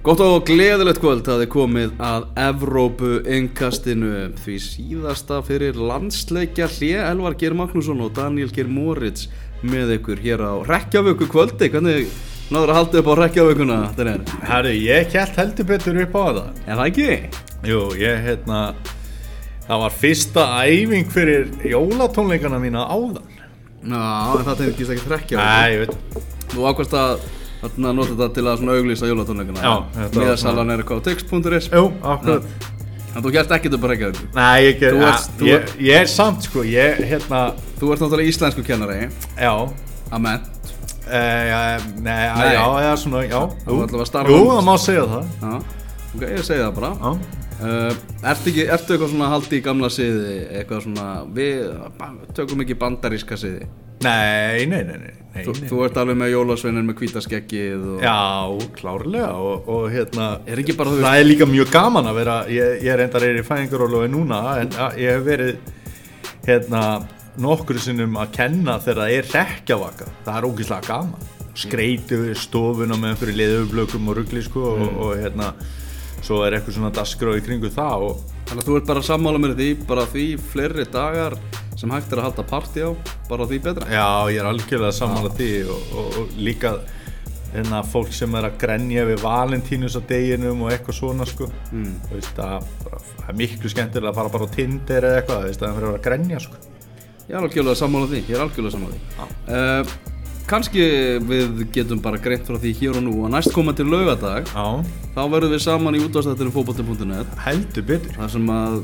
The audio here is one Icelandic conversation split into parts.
Gott og gleðilegt kvöld að þið komið að Evrópu innkastinu. Því síðasta fyrir landsleikja hlje Elvar Geir Magnússon og Daniel Geir Moritz með ykkur hér á Rekkjavöku kvöldi. Hvernig náður að halda upp á Rekkjavökuna þetta Herru, ég kælt heldur betur upp á það. Er það ekki? Jú, ég hérna það var fyrsta æfing fyrir jólatónleikana mína áðan. Já, en það tengist ekki Rekkjavöku Nei, ég veit. Þú ákvæmst að Þarna nota þetta til að auglýsa jólatónleikana. Þetta Miðasalan er eitthvað á tix.is Jú, akkurat. En þú gert ekkert upp að Rekkjavöku Nei, ég, ger, ja, ég, ég er samt sko, ég hérna Þú ert náttúrulega íslensku kennari. Já. Amen e, ja, Nei, já, já, svona, já. Þú ætlar að starfa- Jú, það má segja það. Já, ok, ég segi það bara. Já uh, ertu, ekki, ertu eitthvað svona haldi í gamla siði Eitthvað svona, við tökum ekki bandaríska siði Nei, nei, nei, nei, nei, Þú, nei. þú ert alveg með jólasveinin með hvítaskeggið og Já, klárlega og, og hérna Er ekki bara, Það er líka mjög gaman að vera ég, ég endar er í fæðingarólofi núna en ég hef verið hérna nokkur sinnum að kenna þegar það er rekkjavaka það er ógeðslega gaman skreitu stofuna með einhverju leðublökum og ruggli sko Mm. og, og hérna svo er eitthvað svona dasgrá í kringu það og Þannig að þú ert bara að sammála mér því Bara því fleiri dagar sem hægt er að halda partí á Bara því betra Já, ég er algjörlega sammála því og, og, og líka hérna, fólk sem er að grenja við Valentínus á deginum og eitthvað svona sko. mm. veist, að, það er miklu skemmtilega að fara bara á Tinder eða eitthvað veist, að það fyrir að grenja sko. Ég er algjörlega sammála því Ég er algjörlega sammála því uh, Kanski við getum bara greint frá því hér og nú að næst koma til laugadag Já, þá verðum við saman í útváðstættinu fótbolti.net heldur betur. Þar sem að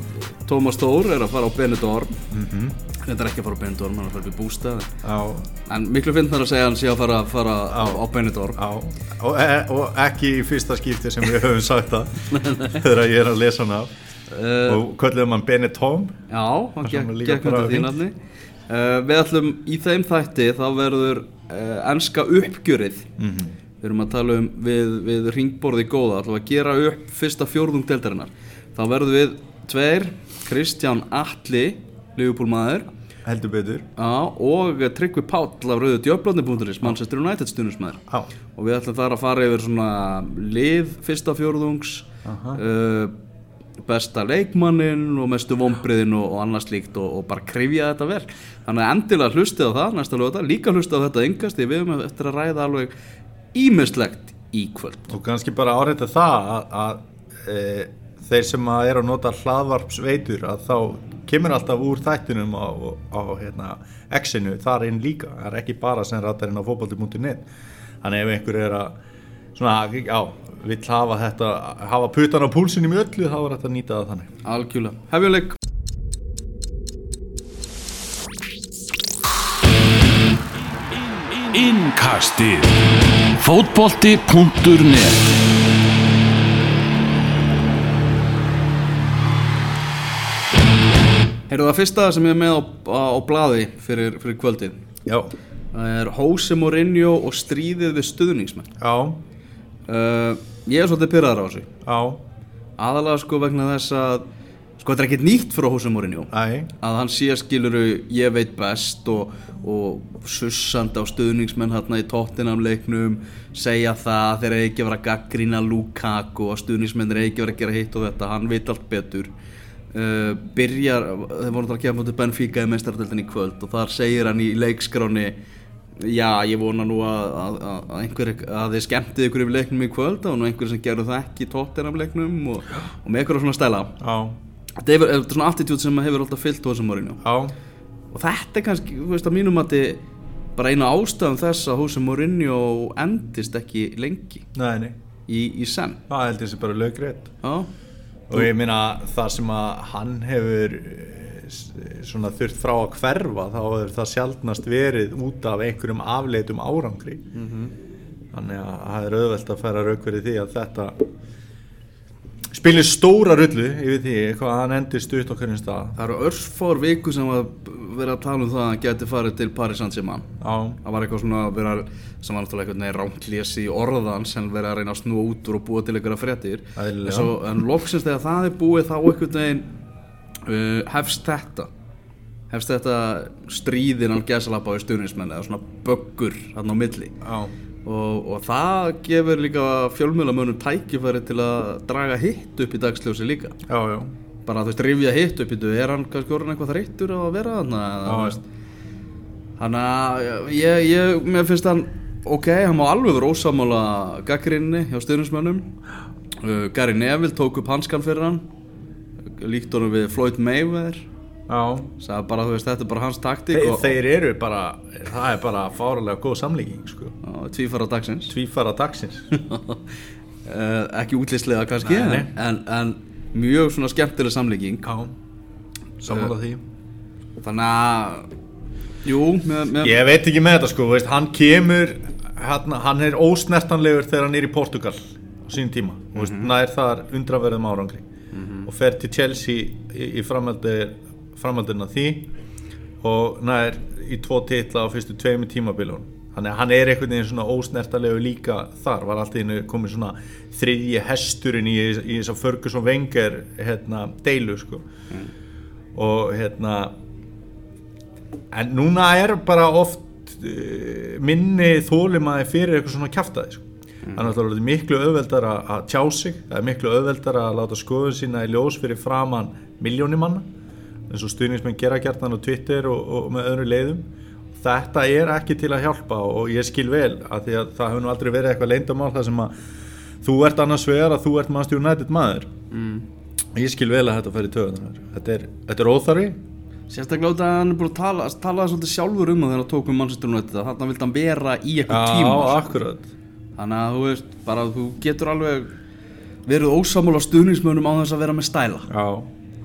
Tómas Þór er að fara á Benidorm. Mm þetta er ekki að fara á Benidorm, hann er að fara upp í bústað Já, en miklu finnar að segja hann sé að fara, fara á, á Benidorm. Og, e, og ekki í fyrsta skipti sem við höfum sagt það þegar ég er að lesa hana af. Uh, og kvölduðum hann Benetton já, hann gekk, undir nafni uh, við ætlum í þeim þætti þá verður uh, enska uppgjörið. Mhm. við erum að tala um við, við ringborði góða, ætlum að gera upp fyrsta fjórðung deildarinnar. Þá verðum við tveir, Kristján Atli Liverpool-maður. Heldur betur. Já, og Tryggvi Páll af rauðu djöflandi.is, Manchester United stundismæður Já, og við ætlum þar að fara yfir svona lið fyrsta fjórðungs uh, besta leikmannin og mestu vombriðin og, og annars líkt og, og bara krifja þetta vel. Þannig að endilega hlustið á það næsta lögata, líka hlustið á þetta yngast við höfum eftir að ræða alveg ímislegt í kvöld. Og kannski bara áreita það að, að e, þeir sem að er að nota hlaðvarpsveitur að þá kemur alltaf úr þættinum á, á hérna, X-inu þar inn líka, það er ekki bara sem rættar inn á fótbolti.net þannig ef einhver er að svona, já, vill hafa þetta hafa putan á púlsinum í öllu þá er þetta að nýta það þannig. Algjörlega, hefjum leik Innkastið. Fótbolti.net Heyrðu það fyrsta sem ég er með á, á, á blaði fyrir, fyrir kvöldið. Já, það er Jose Mourinho og stríðið við stuðningsmenn. Já, uh, ég er svolítið pyrraðar á þessu. Aðalega sko vegna þess að sko þetta er ekkert nýtt Mourinho. Æ, að hann sé skiluru ég veit best og, og sussandi á stuðningsmenn hérna í Tottenham leiknum segja það þeir eru ekki að vera að gaggrína Lukaku og stuðningsmenn eru ekki að vera að gera hitt og þetta. Hann veit allt betur. Uh, byrjar, þeir voru að gefa mútið Benfica í meistaradeldin í kvöld og þar segir hann í leikskráni já ég vona nú að, að, að, einhver að þið skemmtið ykkur yfir leiknum í kvöld og nú einhver sem gerðu það ekki í Tottenham leiknum og, og með ykkur svona stæla. Já, Þetta er, er svona attitút sem hefur alltaf fyllt á Mourinho. Já, og þetta er kannski, þú veist að mínum að bara eina ástæðum þess að Jose Mourinho endist ekki lengi nei, nei. í, í senn. Það held ég sem bara lögrétt. Já, og ég meina það sem að hann hefur svona þurft frá að hverfa þá hefur það sjaldnast verið út af einhverjum afleitum árangri. Þannig að það er auðvelt að færa rauk fyrir því að þetta spilir stóra rullu yfir því hvað hann endur stutt á hverjum stað. Það eru örfár viku sem að vera að tala um það að hann geti farið til Paris Saint-Germain. Það var eitthvað svona að vera sem var náttúrulega einhvern veginn rántlés í orðan sem verið að reyna að snúa út úr og búa til einhverja Eðlilega. en, en loksins þegar það er búið þá einhvern veginn uh, hefst þetta? Hefst þetta stríðin hann gesalapa á stuðnismenn eða svona böggur hann á milli? Og, og það gefur líka fjölmjölamönnum tækifæri til að draga hitt upp í dagsljósi líka. Já, já, bara þú veist, rifja hitt upp í þú er hann kannski orðin eitthvað þreyttur á að vera þannig að ég, ég, mér finnst hann ok, hann má alveg vera ósamála gaggrinni hjá styrnismönnum uh, Gary Neville tók upp hanskan fyrir hann líkt honum við Floyd Mayweather sagði bara, þú veist, þetta er bara hans taktík Þeir, og, þeir eru bara, það er bara fáralega góð samlíking sko. tvífara dagsins tvífara dagsins uh, ekki útlýslega kannski Nei, nei. En, en mjög svona skemmtileg samlíking já, sammála því þannig að jú, með, með, Ég veit ekki með þetta sko, veist, hann kemur hann, hann er ósnertanlegur þegar hann er í Portugal á sínum tíma mm Mhm. -hmm. nær þar undraverðum árangri og fer til Chelsea í, í framhaldi, framhaldina því og nær í tvo titla á fyrstu tveimu tímabilun þannig að hann er einhvern veginn svona ósnertanlegur líka þar, var alltaf innu komið svona þriðji hesturinn í, í þess að Ferguson Wenger hérna, deilu sko og hérna en núna er bara oft uh, minni þólimaði fyrir eitthvað svona kjaftaði sko. Það er náttúrulega miklu auðveldar að tjá sig það er miklu auðveldar að láta skoðun sína í ljós fyrir framann miljóni manna eins og stuðningsmenn gera gjarnan á Twitter og, og með öðru leiðum. Þetta er ekki til að hjálpa og ég skil vel að því að það hefur nú aldrei verið eitthvað leyndamál þar sem að þú ert annars vegar að þú ert Manchester United maður. Mm, ég skil vel að þetta fer í töðunar þetta þetta er óþarfi. Sérstaklega út að hann er búin að tala talaði svolítið sjálfur um það þegar hann tók með Manchester United að þarna vildi hann vera í eitthvað tíma. sko. akkurat þannig að þú veist, bara þú getur alveg verið ósamála stuðningsmönnum á þess að vera með stæla. Já.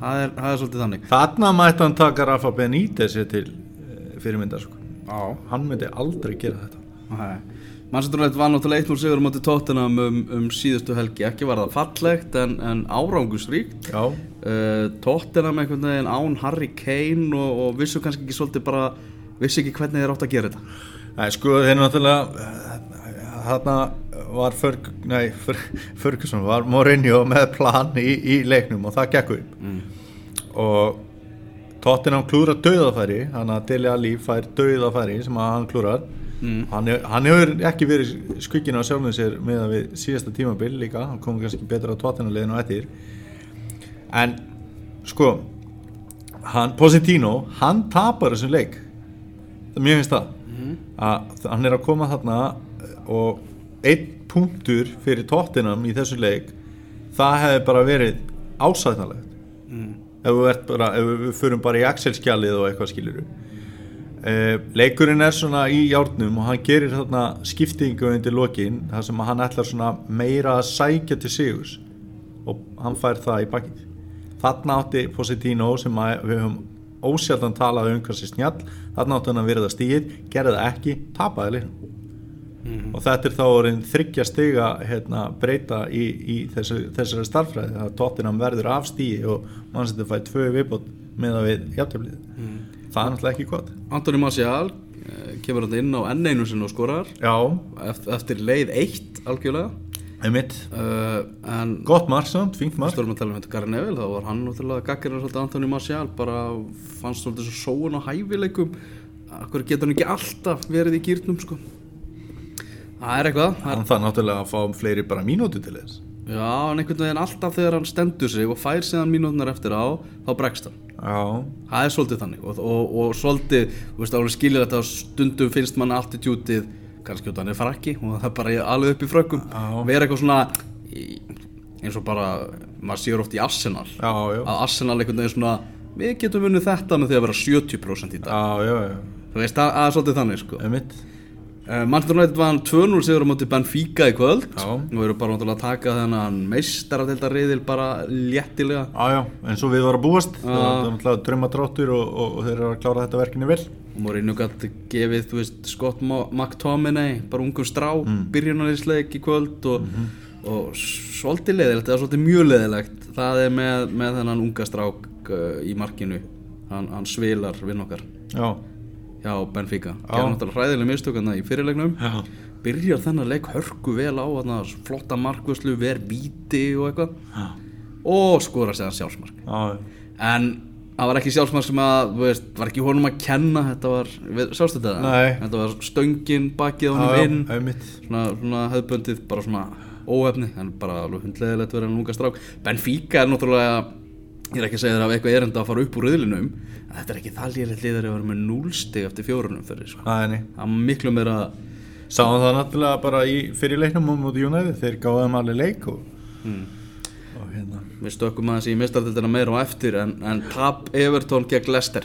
það er, það er svolítið þannig. Þarna mætti hann taka Rafa Benítez til eh, fyrirmyndar sko. Já. Hann myndi aldrei gera þetta. United var náttúrulega 1-0 sigur á móti Tottenham um, um síðustu helgi. Ekki var það fallegt en, en árangusríkt Já, uh, Tottenham einhvern veginn án Harry Kane og, og vissu kannski ekki svolítið bara vissu ekki hvernig þeir átt að gera þetta. Nei, sko þeir náttúrulega þarna var Ferg, nei, Fer, Ferguson var Mourinho með plan í, í leiknum og það gekk upp mm. og Tottenham klúrar döðafæri hann að Dele Alli fær döðafæri sem að hann klúrar Mm. hann, hann hefur ekki verið skuggin á sjálfum sér með að við síðasta tímabil líka, hann kom kannski betur á Tottenham liðinu eftir en sko hann, Positino, hann tapar þessum leik mér finnst það Mhm. að hann er að koma þarna og einn punktur fyrir Tottenham í þessu leik það hefði bara verið ásætnalegt Mm. ef við, ert bara, ef við förum bara í Excel-skjalið og eitthvað skiluru uh, leikurinn er svona í járnum og hann gerir þarna skiptingu undir lokin þar sem hann ætlar svona meira að sækja til sigurs og hann fær það í bakið. Þarna átti Positino sem við höfum ósjaldan talað um hvað sér snjall þarna átti hann að verða stíð gerði það ekki, tapaði leiknum Mhm. og þetta er þá orðin þryggja stiga hérna, breyta í, í þessu, þessari starfræði að Tottenham verður af stíi og mann setur fæði tvö viðbót með að við jafntöflið Mm. það er náttúrulega ekki gott. Antoni Martial eh, kemur hann inn á enn einu sinni og skorar. Já, eftir, eftir leið eitt algjörlega. Uh, gott mark samt, fínt mark. Stórum að tala um þetta Gary Neville þá var hann náttúrulega gaggirinn svolítið Antoni Martial bara fannst svolítið svo sóun og hæfileikum. Akkur getur hann ekki alltaf verið í gýrnum sko Það er eitthvað. Það er, hann það náttúrulega að fá fleiri bara mínúti til þess. Já, en einhvern veginn alltaf þegar hann stendur sig og fær síðan mínútunar eftir á þá bregst hann. Já, Það er svolítið þannig. Og, og, og svolítið, þú veist, alveg skilir þetta að stundum finnst mann attitútið kannski út af hann er frakki og það er bara alveg upp í frökkum. Vera eitthvað svona eins og bara, maður séur oft í Arsenal. Já, já. Að Arsenal einhvern veginn svona við getum vunnið þetta með því að vera 70% í dag. Já, já, já, þú veist, það, er svolítið þannig sko Manchester United var hann 2-0 sigur á móti Benfica í kvöld. Og eru bara náttúrulega að taka þennan meistaradeildarriðil bara léttilega. Já, já, eins og við varum að búast. Það er náttúrulega draumadráttur og, og, og þeir eru að klára þetta verkinni vel. Mourinho gæti gefið, þú veist, Scott McTominay, bara ungum strá, mm. byrjunarliðsleik í kvöld og, og svolítið leðilegt, eða svolítið mjög leðilegt, það er með, með þennan unga strák uh, í markinu, hann, hann svilar vinn okkar. Já, hjá Benfica, gerði náttúrulega hræðileg mistökana í fyrirleiknum, já, byrjar þennan leik hörku vel á, þarna, flotta markvöslu, ver víti og eitthvað. Já, og skora séðan sjálfsmark. já, En það var ekki sjálfsmaður sem að, veist, var ekki honum að kenna þetta var, við- sástu þetta? Nei. Þetta var stöngin bakið honum inn. svona, svona hefðböndið, bara svona óefni, en bara alveg hundlegilegt verið en unga strák. Benfica er náttúrulega ég er ekki að segja þér af eitthvað erenda að fara upp úr riðlinum en þetta er ekki það lýrið liður að vera með núlstig eftir fjórunum fyrir, sko. Það er miklu meira Sáum það náttúrulega bara í fyrir leiknum á móti United, þeir gáðu þeim alveg leik og, hmm. og hérna. við stökkum aðeins í mistardildina meira og eftir en, en tap Everton gegn Leicester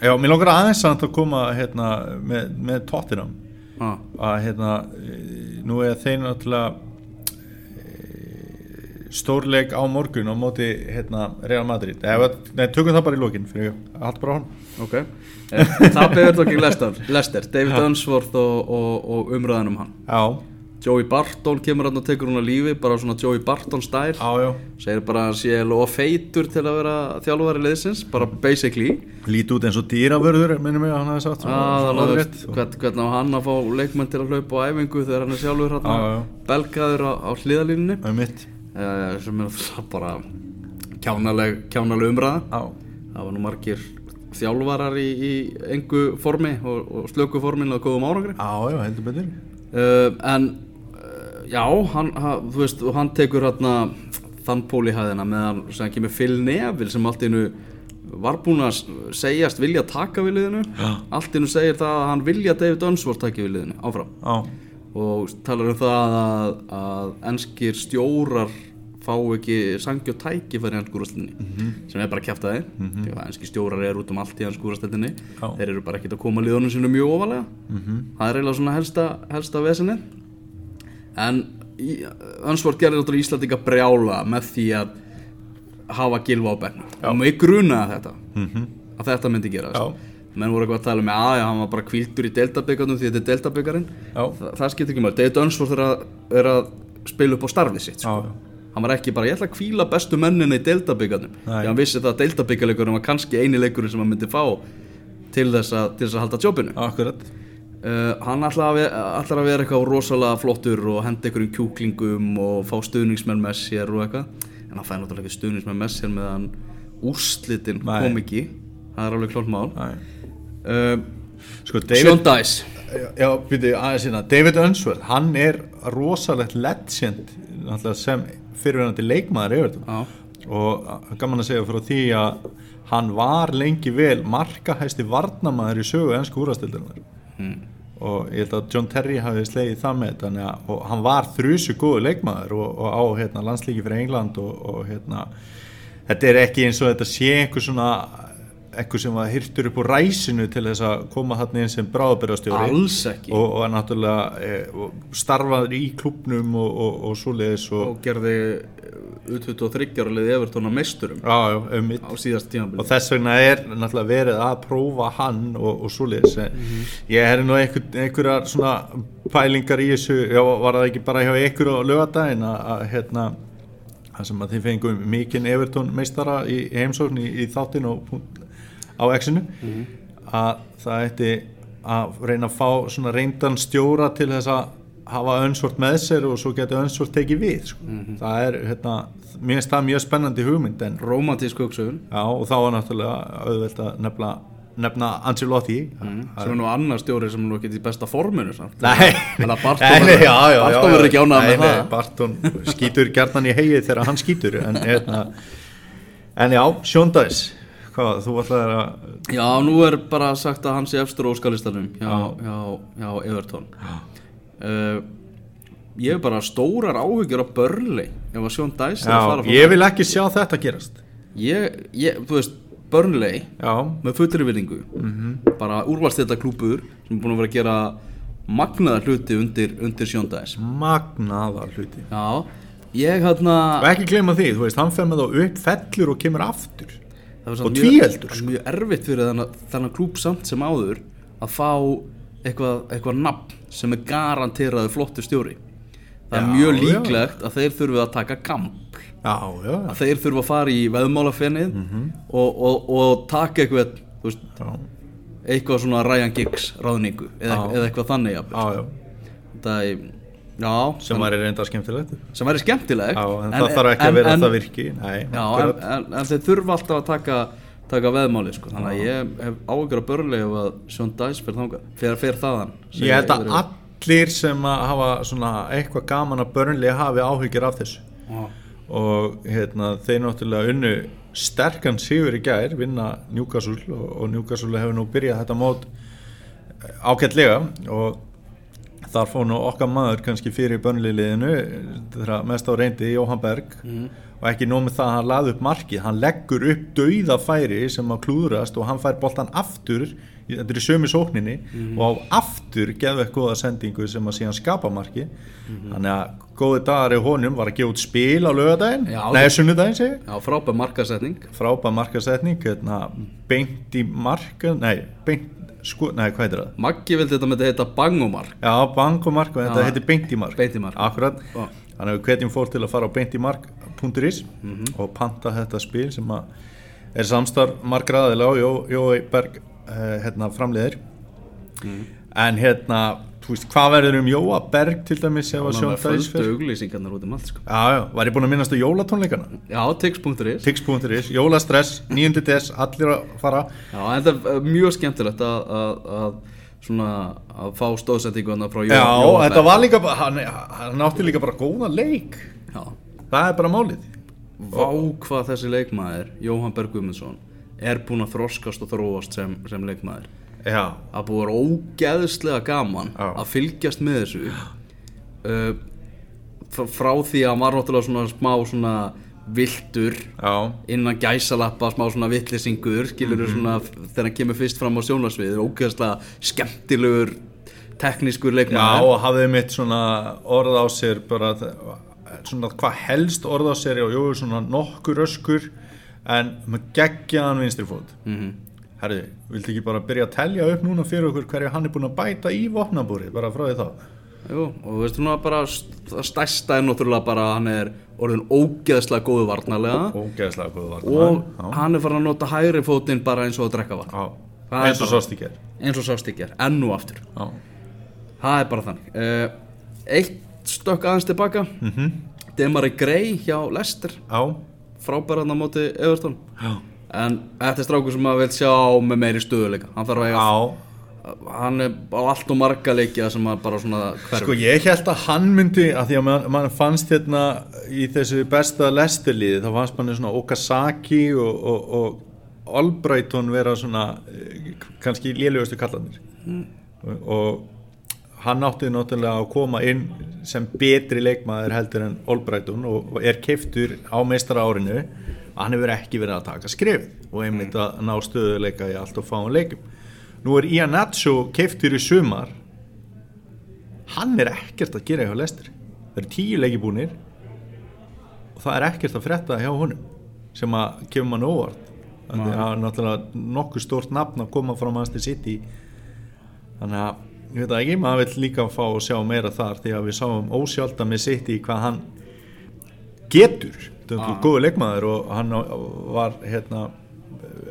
Já, mér langar aðeins að koma hérna með, með Tottenham ah, að hérna, eh, nú er þeir náttúrulega stórleik á morgun á móti hérna Real Madrid. Eða, Nei, tökum það bara í lókin fyrir allt bara á hann ok tap Everton gegn Leicester, Leicester David Unsworth og, og, og umræðan um hann. Já, Joey Barton kemur hann og tekur hún að lífi bara svona Joey Barton já segir bara að sé lofa feitur til að vera þjálfari liðsins, bara basically. Lít út eins og dýravörður, minnum mig að hann hefði sagt að orðrétt. hvern, hvernig á hann að fá leikmenn til að hlaupa á æfingu þegar hann er sjálfur belgaður á, á hliðalínunni Það mitt uh, sem er bara kjánaleg, kjánaleg umræða. Já, það var nú margir þjálfarar í, í engu formi og, og slöku formin og góðum árangri. Já, já, heldur betur. Uh, en uh, já, hann, ha, þú veist, hann tekur hérna þann pól í hæðina meðan sem kemur Phil Neville sem allt í innu var búinn að segjast vilja taka við liðinu. Já. allt í innu segir það að hann vilja David Unsworth taka við liðinu áfram. Já, og talar um það að, að enskir stjórar fá ekki sangju tækifæri í ennskúrastinni Mhm. sem er bara kjæftæði mm -hmm. því að enski stjórar eru út um allt í ennskúrastinni Já. þeir eru bara ekkert að koma liðunum sinu mjög ofalega Mhm. það er eiginlega svona helsta, helsta vesenið en Önsvort gerir náttúrulega Íslandinga brjála með því að hafa gilva á bennum og mig grunaði þetta Mhm. að þetta myndi gera Já. menn voru eitthvað að tala með að hann var bara kvildur í deltabyggarnum því þetta er deltabyggarinn Já. Þa, það skiptir ekki maður David Önsvort er, að- er að spila upp á starfið sitt já, sko. já hann var ekki bara, ég ætla að kvíla bestu mennina í deltabyggarnum Nei. því hann vissi það að deltabyggarleikurinn var kannski eini leikurinn sem hann myndi fá til þess að, til þess að halda Akkurat. Uh, hann ætlar að, ve ætlar að vera eitthvað rosalega flottur og henda einhverjum kjúklingum og fá stuðningsmenn með sér og eitthvað. En hann fæði náttúrulega ekki stuðningsmenn með sér meðan úrslitin Nei. kom ekki. Það er alveg klart mál. Æ. uh, Sko, Sean Dice. Já, byrju, aðeins hérna. David Unsworth, hann er rosalegt legend sem fyrirverandi leikmaður yfir og gaman að segja frá því að hann var lengi vel markahæsti varnamaður í sögu ennsku úrastildunar mm. og ég held að John Terry hafi slegið það með að og hann var þrjusu góðu leikmaður og, og á hérna, landslíki fyrir England og, og hérna þetta er ekki eins og þetta sé einhver svona einhver sem var hyrtur upp úr ræsinu til þess að koma þarna inn sem bráðabyrðastjóri alls ekki. Og, og er náttúrulega e, og starfaður í klubnum og, og, og svoleiðis og, og gerði U23 ára liði Evertón að meisturum. Já, já, um á síðast tímabili. Og þess vegna er náttúrulega verið að prófa hann og, og svoleiðis. Mm ég hefði nú einhver, einhverjar svona pælingar í þessu. Já, var það ekki bara hjá einhver á lögadaginn að, að hérna það sem að þið fengum mikinn Evertón meistara í heimsókn í, í þáttin og á exinu að það ætti að reyna að fá svona reyndan stjóra til þess að hafa önsvort með sér og svo getur önsvort tekið við sko. það er, hérna, mér finnst það mjög spennandi hugmynd en romantísk hugsun. Já, og þá var náttúrulega auðvelt að nefna, nefna Ancelotti. Sem er nú annar stjóri sem er nú ekki í besta forminu. Nei, nei, verður- ekki Nei, með það. Barton skýtur gjarnan í hegið þegar hann skýtur en, hérna, en já, sjóndæs hvað, þú ætlaðir að Já, nú er bara sagt að hann sé efstur óskalistanum hjá, hjá, hjá Evertón uh, Ég hef bara stórar áhyggjur á Burnley ef að Sjón Dæs er að fara Já, frá ég vil ekki sjá þetta gerast. Ég, ég, þú veist, Burnley Já, með fullri virðingu Mhm. bara úrvalstþetta klúpur sem er búin að vera að gera magnaða hluti undir, undir Sjón Dæs magnaðar hluti. Já, ég hérna og ekki gleyma því, þú veist, hann fer með þá upp fellur og kemur aftur og samt tvíheldur, mjög, erfitt fyrir þennan klúb samt sem áður að fá eitthvað, eitthvað nafn sem er garanteraði flottu stjóri það er Já, mjög já. líklegt að þeir þurfi að taka gamp Já, já, að þeir þurfi að fara í veðmálafennið Mhm. og, og, og taka eitthvað veist, já, eitthvað svona Ryan Giggs ráðningu eða, Já. eða eitthvað þannig já, já. það er já, sem væri reynda skemmtilegt. sem væri skemmtilegt. Já, en, það þarf ekki að vera en, það virki. Nei, Já, en, en, en þeir þurfa alltaf að taka taka veðmáli sko. þannig að ég hef áhyggjur að börli ef að Sjón Dæs fyrir þangað fyrir, fyrir þaðan Ég held að allir sem að hafa svona eitthvað gaman að börnlega hafi áhyggjur af þessu. All og hérna, þeir náttúrulega unnu sterkan sigur í gær vinna Newcastle og, og Newcastle hefur nú byrjað þetta mót ágætlega. Og fór nú okkar maður kannski fyrir börnliðinu mest á reyndi Jóhann Berg. Og ekki nóg með það að hann laði upp markið hann leggur upp dauða færi sem að klúðrast og hann fær boltan aftur þetta er í sömu sókninni og á aftur geðu eitthvað góða sendingu sem að síðan skapa markið. Þannig að góði dagar í honum var að gefa út spil á lögadaginn, þú- sunnudaginn segi. Já, frábæð markasetning frábæð markasetning hérna, beint í marka nei, beint, sko, nei, hvað heitir það? Maggi vildi þetta með þetta heita bangomark Já, bank og þetta Já. heitir beint í mark Beint í mark. Akkurat, Já. þannig að við hvetjum fólk til að fara á beintimark.is Mhm. og panta þetta spil sem er samstarf margra aðeila og Jó- Jói Berg uh, hérna, framleiðir Mhm. En hérna, þú veist, hvað verður um Jóa Berg til dæmis ef að Þannig sjón að dæs földu fyrir? auglýsingarnar út um allt sko. Já, já, var ég búinn að minnast á jólatónleikana? Já, tix.is Tix.is, jólastress, 9. des, allir að fara Já, en þetta er mjög skemmtilegt að, svona að fá stóðsendingu hann frá Jó, Já, Jóa þetta var líka, hann, hann átti líka bara góða leik Já, Það er bara málið vá hvað þessi leikmaður Jóhann Berg Guðmundsson er búinn að þroskast og þróast sem, sem leikmaður Já, að búið að ógeðslega gaman Já. að fylgjast með þessu uh, frá, því að hann var náttúrulega svona smá svona viltur já, innan gæsalappa, smá svona vittlisingur skilur Mhm. svona þegar hann kemur fyrst fram á sjónasvið ógeðslega skemmtilegur teknískur Já, leikmaður og hafði mitt svona orð á sér bara svona hvað helst orð á sér og jú, svona nokkur öskur en með geggjaðan vinstri fót Mhm. Herði, viltu ekki bara byrja að telja upp núna fyrir okkur hverju hann er búinn að bæta í vopnabúri bara frá því þá. Jú, og þú veist svona bara stærsta er náttúrulega bara að hann er orðin ógeðslega góðu varnarlega. Ógeðslega góð var og hann er farin að nota hægri fótinn bara eins og að drekka vatn. Eins og bara- sást ekki er eins og sást ekki er, enn og aftur. Já, það er bara þannig. Uh, eitt stökk aðeins tilbaka. Mm -hmm. Demari Grey hjá frábæran á móti Everton. Já, en þetta er strákur sem maður vil sjá með meiri stöðuleika hann þarf að eiga hann er á allt og marga leikja sem að bara svona hverf Sko ég held að hann myndi að því að mann man fannst hérna í þessu besta lestirliði þá fannst manni svona Okazaki og, og, og Albrighton vera svona eh, kannski lélugustu kallanir og, og hann átti náttúrulega að koma inn sem betri leikmaður heldur en Albrighton og, er keiftur á meistara árinu hann hefur ekki verið að taka skrif og einmitt að ná stöðuleika í allt og fáum leikum nú er Ian Nacho keiftur í sumar. Hann er ekkert að gera hjá Lester það eru tíu leiki búnir. Og það er ekkert að frétta hjá honum sem að kemur mann óvart. Þannig að það er náttúrulega nokkuð stórt nafn að koma frá Manchester City. Þannig að ég veit það ekki, maður vil líka fá að sjá meira þar því að við sáum ósjálta með City hvað hann getur. Þetta góðu leikmaður og hann var hérna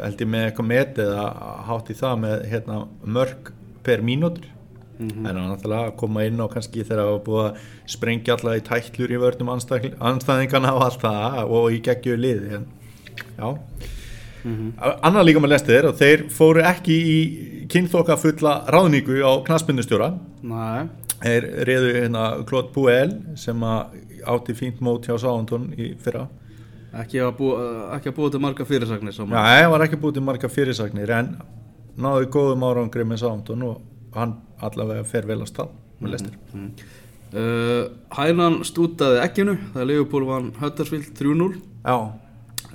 held ég með eitthvað met eða hátt í það með hérna mörg per mínútur. En hann náttúrulega að koma inn og kannski þegar það var búið að sprengja alltaf í tætlur í vörnum anstæðingana og allt það og í geggju liði en já annað líka með lestir og þeir fóru ekki í kynþokka fulla ráðningu á knaspindustjóra Nei, þeir reyðu hérna Claude Puel sem átti fínt mót hjá Sáhantón í fyrra. Ekki að búa til marga fyrirsagnir Nei, var ekki búið til marga fyrirsagnir en náðu góðum árangri með Sáhantón og hann allavega fer vel að stað með lestir uh, Hænan stútaði ekkinu þegar Leopold vann Huddersfield 3-0 Já,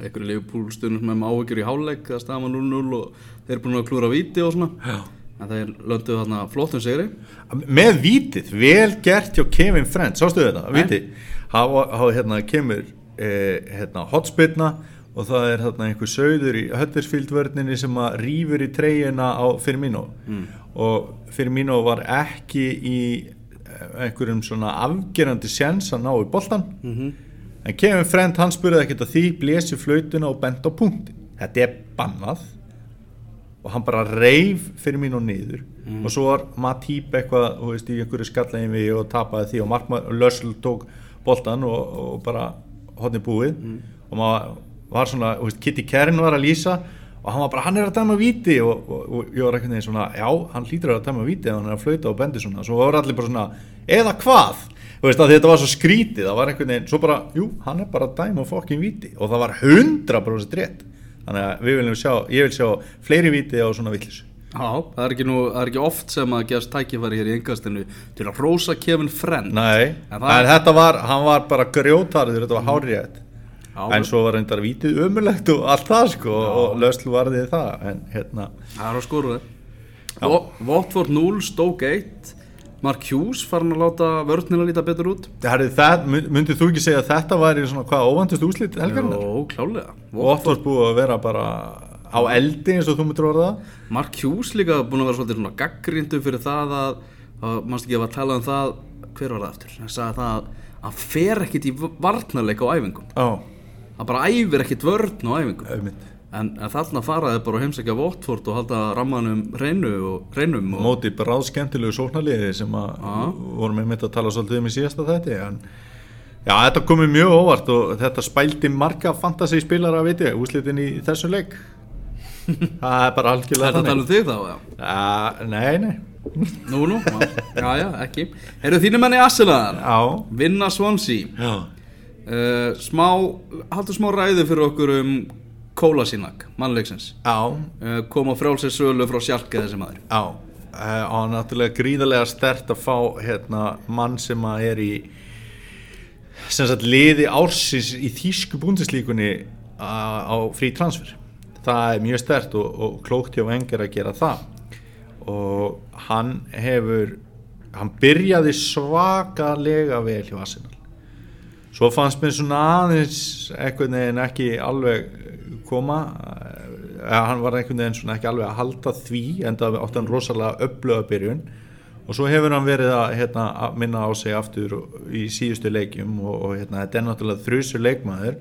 einhverju Leopold stundum sem með áhyggjur í háleik það stafa 0-0 og þeir eru búin að klúra víti og svona. Já. en þeir lönduðu þarna flottum sigri. Með vítið, vel gert hjá Kevin Friend, sástu þetta, víti hafa, hérna kemur eh, hérna hotspillna og það er hérna einhver sögður í Huddersfield vörninni sem að rýfur í treyjuna á Firmino. Mm. og Firmino var ekki í eh, einhverjum svona afgerandi sjens að ná í boltan -hmm. En Kevin Friend hann spurði ekkert að því blési flautuna og bent á punkti þetta er bannað. Og hann bara reif fyrir mín og niður. Og svo var Matip eitthvað þú veist, í einhverju skallegin við og tapaði því. Og Markmann Lössl tók boltan og, og bara hodni búið. Og maður var svona, þú veist, Kitty Kern var að lýsa. Og hann var bara, hann er að dæma víti. Og, og, og ég var einhvern veginn svona, já, hann hlýtur að dæma víti og hann er að flauta og bendi svona, svo var allir bara svona eða hvað, þú veist að þetta var svo skrítið, það var einhvern veginn, svo bara jú, hann er bara að dæma fokkin víti. Og það var 100% rétt. Þannig að við viljum sjá, ég vil sjá fleiri víti á svona villis Já, það er ekki, nú, það er ekki oft sem að gefast tækifæri hér í engastinu til að rósa Kevin Friend. Nei, En en, það- þetta var, hann var bara grjótarður, þetta var hárétt Já, en svo var reyndar vítið ömulegt og allt það sko og löslu varðið það en hérna, Það er á skoruði Watford 0, Stoke 1 Mark Hughes farin að láta vörnina líta betur út? Herri, það, mynd- myndið þú ekki segja að þetta væri svona hvað óvandist úslit helgarinnar? Jó, klálega og oft var búið að vera bara á eldi eins og þú myndir orða það. Mark Hughes líka búin að vera svolítið svona gaggrindu fyrir það að, að mannst ekki að var að tala um það hver var það eftir, hann sagði það að fer ekkit í varnarleik á æfingum. Já, hann bara æfir ekkit vörn á æfingum en, en þarna faraði bara að heimsækja Watford og halda rammanum reynu og reynum og móti bráð skemmtilegu sóknarliði sem að vorum einmitt að tala svolítið um í síðasta þætti en já, þetta komið mjög óvart og þetta spældi marga fantasy spilara viti, úslitin í þessum leik. Það er bara algjörlega Þetta tala um þig þá, já? Ja, Nei, nei. Nú, nú, já, já, ekki. Eru þínu menni Arsenal? Já, Vinna Swansea. Já, uh, Smá, haldur smá ræði fyrir okkur um Kólasínak, mannleiksins. Uh, Kom á frjálsir sölu frá sjálka þessi maður. Já. Eh, og náttúrulega gríðarlega stert að fá hérna, mann sem að er í sem sagt liði ársins í þýsku búndislíkunni á frí transfer. Það er mjög stert og, og klókt hjá Wenger að gera það. Og hann hefur hann byrjaði svakalega vel hjá Arsenal. Svo fannst mér svona aðeins einhvern veginn ekki alveg koma eða hann var einhvern veginn svona ekki alveg að halda því en það átti hann rosalega öflöga byrjun. Og svo hefur hann verið að, hérna, minna á sig aftur í síðustu leikjum og, og hérna, þetta er náttúrulega þrjusur leikmaður.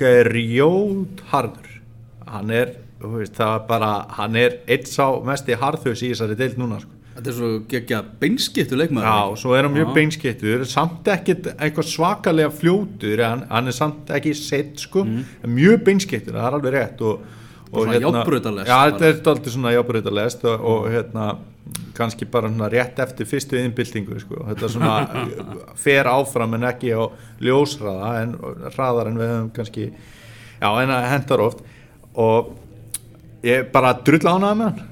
Grjót harður. Hann er, veist, það er bara hann er eitt sá mesti harðhaus í þessari deild núna sko. Þetta er svo geggja beinskiptu leikmaður Já, svo er hann mjög Já. beinskittur samt ekkit eitthvað svakalega fljótur en hann er samt ekki sett sko, en mjög beinskittur, það er alveg rétt og, og svona járnbrautarlest Já, bara. þetta er alltaf svona jábreytalest og, og hérna kannski bara svona rétt eftir fyrstu innbyltingu sko, þetta svona fer áfram en ekki á ljósraða en hraðar en við höfum kannski já, en það hendar oft og ég bara drull ánæða með hann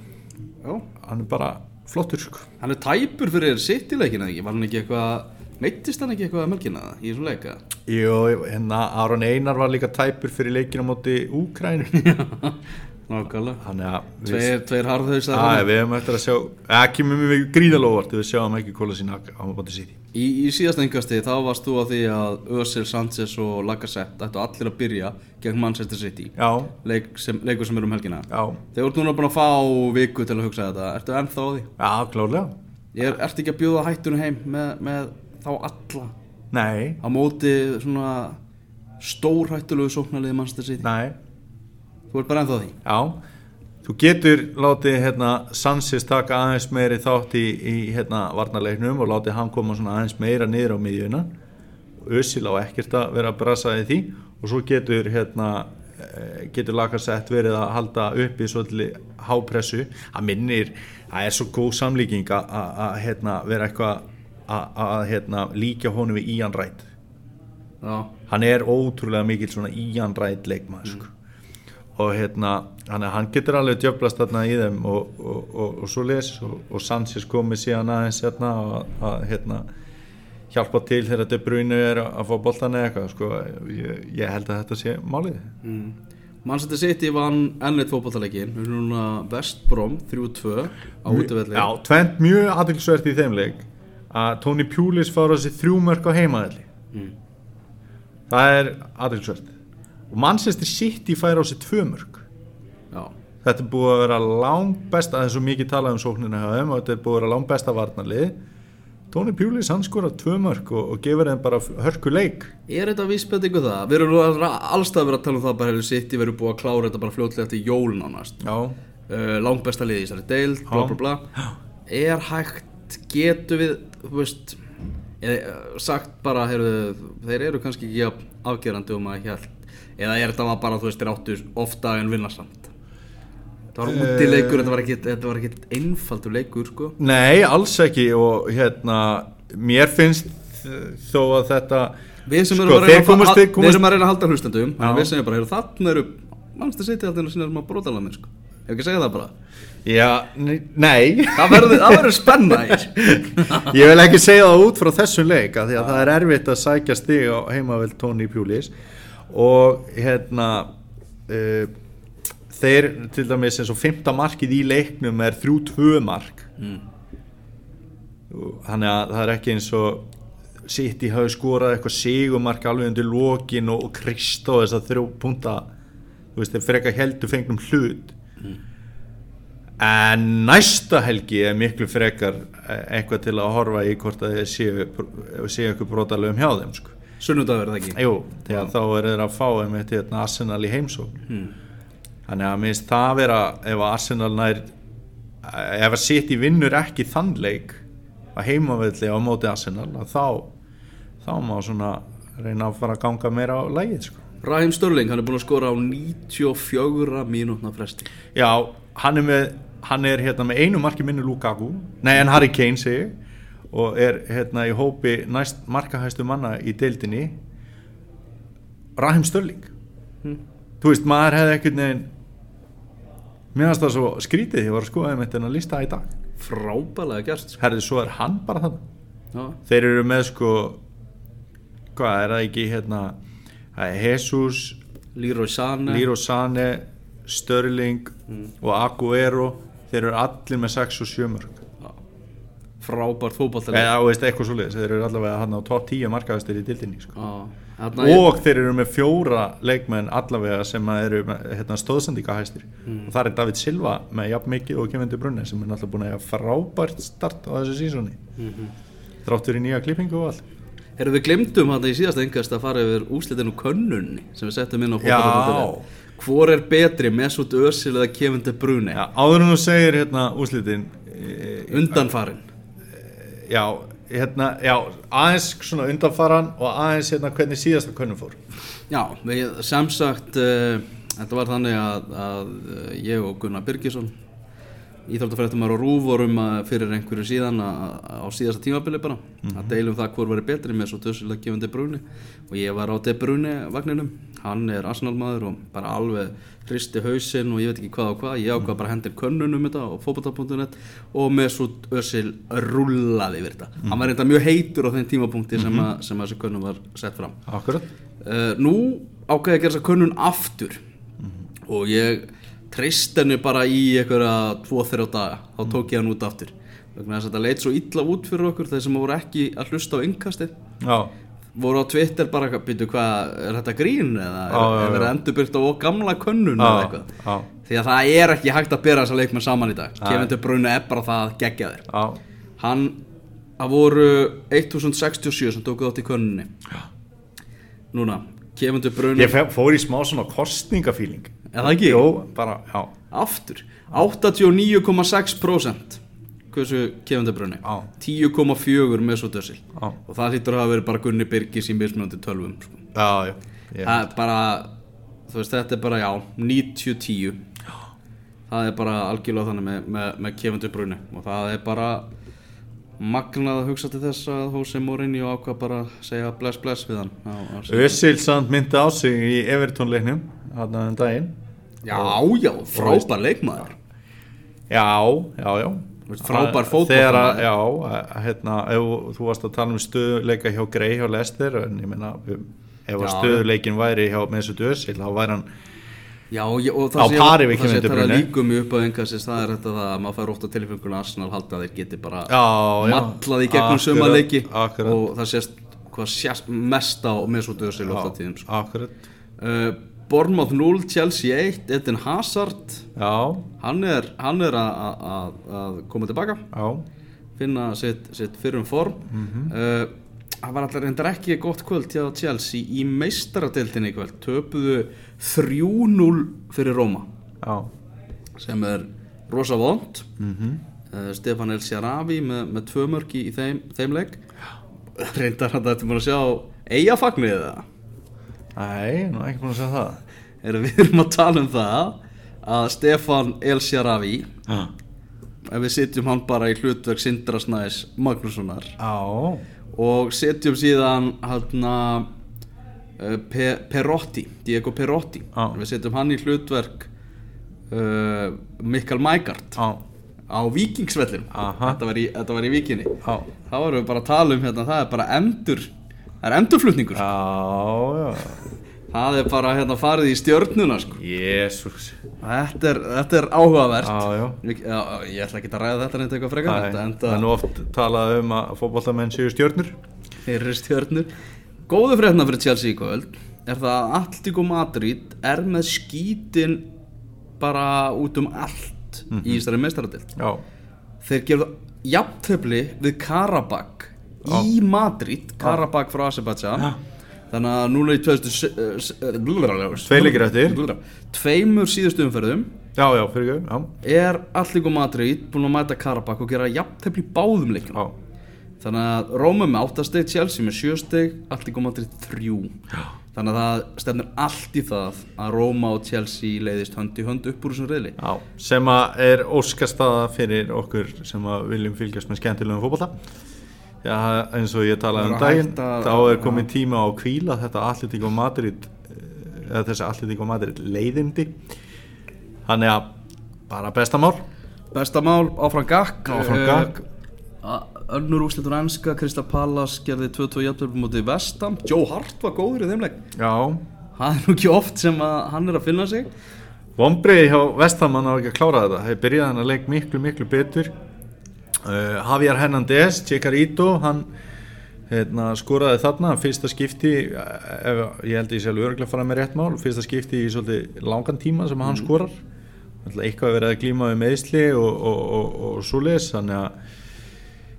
Já. hann er bara flottur sko. Hann er tæpur fyrir City-leikina ekki? Var hann ekki eitthvað Meittist hann ekki eitthvað að melkina það í þessum leika? Jú, hérna Aron Einar var líka tæpur fyrir leikinu á móti Úkrænu Nákvæmlega. Tveir, tveir harðhausar að, við hefum eftir að sjá ekki með mjög gríðalóvart við sjáum ekki kóla sína á móti síti Í, í síðast engasti þá varst þú á því að Özil, Sanchez og Lacazette ættu allir að byrja gegn Manchester City. Já, Leik sem, leikur sem er um helgina. Já, þú ert núna búin að fá viku til að hugsa þetta. Ertu ennþá á því? já, klárlega. Ég er, ertu ekki að bjóða hættunum heim með, með þá alla? Nei, á móti svona stórhættulegu sóknarliði Manchester City? Nei, Þú ert bara ennþá því? Já. Þú getur látið hérna, Sansis taka aðeins meiri þátt í, í hérna, varnarleiknum og látið hann koma svona aðeins meira niður á miðjuna. Ösil á ekkert að vera að brasa í því. Og svo getur hérna, eh, getur lakarsett verið að halda uppi svolítið hápressu. Það minnir, það er svo góð samlíking að- að að, hérna, vera eitthvað að, að hérna, líka honum við Ian Wright. Já, hann er ótrúlega Ian Wright leikmaður sko. Og hérna hann, hann getur alveg djöflast þarna í þeim og, og, og, og svo les og, og Sanchez komið síðan aðeins hérna að, hérna hjálpa til þegar De Bruyne er að fá boltan eða eitthvað sko. ég, ég held að þetta sé málið mm. Manchester City vann ennleitt fótballtaleikin Við erum núna West Brom 3-2 á útivelli Já, tvent mjög aðeinsvert í þeim leik að Tony Pulis fára sér þrjú mörg á heimaðalli Mm. það er aðeinsvert og Manchester City fær á sér tvö mörg Já, Þetta er búið að vera langt besta, það er svo mikið talað um þeim og þetta er búið að vera langt besta varnarlið. Tóni Pjúlis hann skorar tvö mörg og, og gefur þeim bara hörku leik. Er þetta vísbendingu það? Við erum nú að- allstað verið að tala um það bara hefur City verið búið að klára þetta bara fljótlega eftir jól nánast. Já, uh, Langbesta liði í þessari deild, bla bla bla. Er hægt, getur við, veist eða, sagt bara, heyrðu, þeir eru kannski ekki afgerandi um að hjælt eða er þetta bara, þú veist, þeir áttu ofta en vinna samt? Það var útileikur, þetta var ekkit, þetta var ekkit einfaldur leikur sko. Nei, alls ekki og hérna, mér finnst uh, þó að þetta Við sem Sko, erum að komast- að, komast, erum að reyna að halda hlustendum við segjum bara, heyrðu, þarna eru Mannstu setja alltaf að sína sem að brotalega með sko. Ef ekki að segja það bara. Já, nei. Það verður, spenna í Ég vil ekki segja það út frá þessum leik því að það er erfitt að sækja stig á heimavill Tony Pjúlis og hérna uh, þeir til dæmis eins og fymta markið í leiknum er 3-2 mark Mm. Og þannig að það er ekki eins og City hafi skorað eitthvað sigumark alveg undir lokin og, og krist á þess að þrjó punta þú veist, þeir freka heldur fengnum hlut en næsta helgi er miklu frekar eh, eitthvað til að horfa í hvort að þeir séu, séu eitthvað brotalegum hjá þeim sko. Sunnudagur er það ekki? Jú, að þá er þeir að fá þeim eitt hérna Arsenal í heimsókn. Hmm. þannig að minnst það vera ef Arsenal nær ef að City vinnur ekki þann leik að heimavelli á móti Arsenal þá þá má svona reyna að fara að ganga meira á lægið sko. Raheem Störling, hann er búin að skora á 94 mínútna fresti. Já, hann er með hann er hérna með einu marki minni Lukaku. Nei en Harry Kane segi og er hérna í hópi næst markahæstu manna í deildinni Raheem Störling Hmm. þú veist, maður hefði ekkert neginn mér finnst það svo skrítið ég var að skoða þeim þetta að lista í dag. Frábælega gert sko. herði, svo er hann bara þannig Já, þeir eru með sko hvað er það ekki hérna það Jesus, Sané. Liro Sane Störling og Aguero. Þeir eru allir með 6 og 7 mörg. Frábært fótballtaleg eða veist eitthvað svo leiðis, þeir eru allavega hann á top 10 markaðastir í dildinni sko. Og þeir eru með fjóra leikmenn allavega sem eru hérna, stóðsendingahæstir og það er David Silva með jafn mikið og Kevin De Bruyne sem er náttúrulega búin að eiga frábært start á þessu sísóni þráttur í nýja klippingu og allt Erum við glemdum hann í síðasta engast að fara yfir úslitinu könnunni sem við settum inn á fótbolta.net. Hvor er betri, Mesut Özil eða Kevin De Bruyne? Já, áður en þú segir hérna úslitin e, Undanfarin. Já, hérna, já, aðeins svona undanfaran og aðeins hérna hvernig síðasta könnum fór. Já, við, sem sagt, uh, þetta var þannig að, að uh, ég og Gunnar Birgisson, íþróttafrættumar og Rúf vorum að fyrir einhverju síðan að, að, á síðasta tímabili bara, að deilum það hvor væri betri með svo tössilega Kevin De Bruyne og ég var á De Bruyne vagninum, hann er Arsenal-maður og bara alveg hristi hausinn og ég veit ekki hvað og hvað, ég ákvað bara hendir könnun um þetta á fótbolta.net og með svo Özil rullaði yfir þetta. Hann var reynda mjög heitur á þeim tímapunkti sem, að, sem að þessi könnun var sett fram. Akkurat. Uh, nú ákveði ég að gera þessa könnun aftur. Og ég treyst henni bara í einhverja 2-3 daga, þá tók ég hann út aftur. Þess að þetta leit svo illa út fyrir okkur þeir sem voru ekki að hlusta á innkastið. Já, voru á Twitter bara byrju hvað, er þetta grín eða já, er, er verið endurbyrgt á gamla könnun eða já, eitthvað? já, því að það er ekki hægt að byrja þessa leikmenn saman í dag. Kevin De Bruyne er bara það að gegja þér. Hann, það voru 1067 sem tókuð átt í könnunni núna, Kevin De Bruyne Ég fór í smá svona kostningafíling Er það ekki? Jó, bara, já, aftur. 89,6% hversu Kevin De Bruyne Já. 10,4 með svo dösil Já. og það hlýtur að hafa verið bara Gunni Birgis í mismunandi tölvum sko. já, já, er bara þú veist þetta er bara já 90-10 það er bara algjörlega þannig með, með, með Kevin De Bruyne og það er bara magnað að hugsa til þess að Jose Mourinho ákvað bara segja bless bless við hann Össil samt myndi á sig í Everton leiknum hann um daginn. Já já, frábær leikmaður. Já, já, já frábær Að- fótboltamaður. Þegar að, já, að, hérna, ef þú varst að tala um stöðuleika hjá Grey hjá Lester en ég meina, ef að Já, stöðuleikin væri hjá Mesut Özil, þá væri hann Já, ég, og það sé, við það líkum upp á engasins, það er þetta að maður fær ótt á tilfenguna Arsenal halda að þeir geti bara í gegnum sömaleiki og það sést hvað sést mest á Mesut Özil ofta tíðum sko. Akkurat. Uh, Bournemouth 0, Chelsea 1 Eden Hazard. Já, hann er, hann er að- að að- að koma tilbaka. Já, finna sitt, sitt fyrrum form. Mhm. uh, það var alltaf reyndar ekki gott kvöld hjá Chelsea í meistaradeildinni í kvöld. Töpuðu 3-0 fyrir Róma já. Sem er rosa vond mm uh, Stefan El Sharavi með, með tvö mörki í þeim, þeim leik. Reyndar hann þetta búin að sjá eigafagnið eða Nei, nú ekki búin að segja það. Er við erum að tala um það að Stefan El Sharavi Já, ef við setjum hann bara í hlutverk Sindra Snæs Magnússonar. Já, og setjum síðan hann uh, Pe Perotti, Diego Perotti. Já. við setjum hann í hlutverk uh, Mikael Mægard á. Víkingsvellinum. Aha. þetta var, í, í Víkinni. Já, þá erum við bara að tala um hérna, það er bara endur það er endurflutningur. Já, já, það er bara hérna farið í stjörnuna sko. jésús, þetta, er, þetta er áhugavert. Já, ég ætla ekki að ræða þetta neitt eitthvað frekar. Það er nú oft talað um að fótbollamenn séu stjörnur. Fyrir stjörnur. Góðu frétna fyrir Chelsea í kvöld. Er það að Atletico Madrid er með skítin bara út um allt í Ísari meistaradild Já, þeir gerðu jafntöfli við Karabakh í Madrid Karabakh frá Azerbaijan. Já. þannig að núna í 2000 Tveir leikir eftir. tveimur síðustu umferðum. Já, já, fyrir ekki, já, er Atletico Madrid búin að mæta Karabakh og gera jafntöfli í báðum já, þannig að Róma með 8 steg Chelsea með 7 steg Atletico Madrid 3 já, þannig að það stefnir allt í það að Róma og Chelsea leiðist hönd í hönd upp úr þessum reyðli já, sem að er óskastaða fyrir okkur sem að viljum fylgjast með skemmtilegum fótbolla. Já, eins og ég talaði um er daginn, þá er komin tíma á kvíla þetta Atletico Madrid, eh, eða þessi Atletico Madrid leiðindi. Þannig að bara bestamál. bestamál áfram gakk. Áfram Eh, gakk. önnur úrslitur ennska Krista Pallas gerði 2-2 jafntöfli mútið Vestam Joe Hart var góður í þeim leik. Já, það er nú ekki oft sem hann er að finna sig. Vombriði hjá Vestamann á ekki að klára þetta. Þeir byrjaði hann að leik miklu miklu betur uh, Javier Hernandez Chicarito, hann hérna, skoraði þarna fyrsta skipti eh, ef, ég held að ég sé alveg örgulega fara með rétt mál fyrsta skipti í svolítið langan tíma sem hann skorar. Ætla, eitthvað að vera að glíma við meðsli og, og, og, og svoleiðis þannig að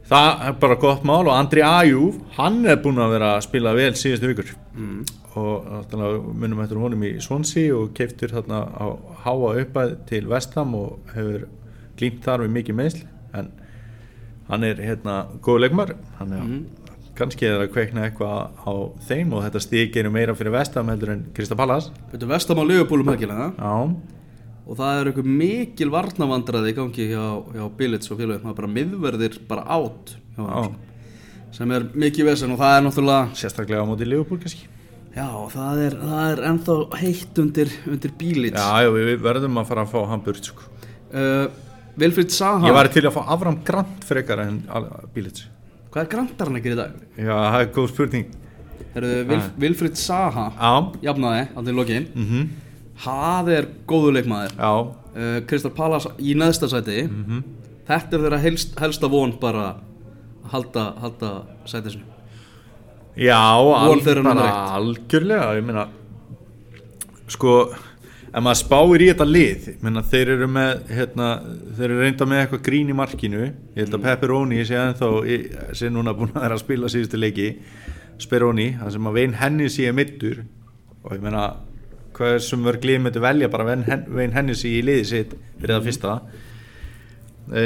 það er bara gott mál og Andri Ajúf, hann er búinn að vera að spila vel síðustu vikur. Mm. og náttúrulega munum eftir honum í Swansea og keiftur þarna á háa uppæð til Vestham og hefur glýmt þar við mikið meðsli en hann er hérna góð leikmar hann er kannski er að kveikna eitthvað á þeim og þetta stík er meira fyrir Vestham heldur en Krista Pallas Þetta er Vestam á já, og það er eitthvað mikil varnavandraði í gangi hjá, hjá Billits og félagum það er bara miðverðir bara átt sem er mikið vesen og það er náttúrulega sérstaklega á móti Liverpool kannski. Já, það er, það er ennþá heitt undir, undir Billits já, já, við verðum að fara að fá hann burt sko. uh, Vilfrid Saha. Ég var til að fá Avram Grant frekar en Bílits hvað er grandarinn að gera í dag? já, það er góð spurning. Vil, Vilfrid Saha. Já, jafnaði á til lokin. Mhm. Það er góður leikmaður. Já, uh, Kristal Pallas í neðsta sæti. Mhm. þetta er þeirra helst, helsta von bara að halda, halda sæti sinu já al, bara algjörlega. Ég meina sko, ef maður spáir í þetta lið. Ég meina, þeir eru með hérna, þeir eru reynda með eitthvað grín í markinu. Ég held Mm. að Pepperoni sé ennþá sé núna búin að vera að spila síðustu leiki. Speroni, það sem að Vein Hennessy er middur og ég meina hvað sem verður glið með velja bara Vein, Hen Vein Hennessy í liði sitt fyrir það fyrsta? E,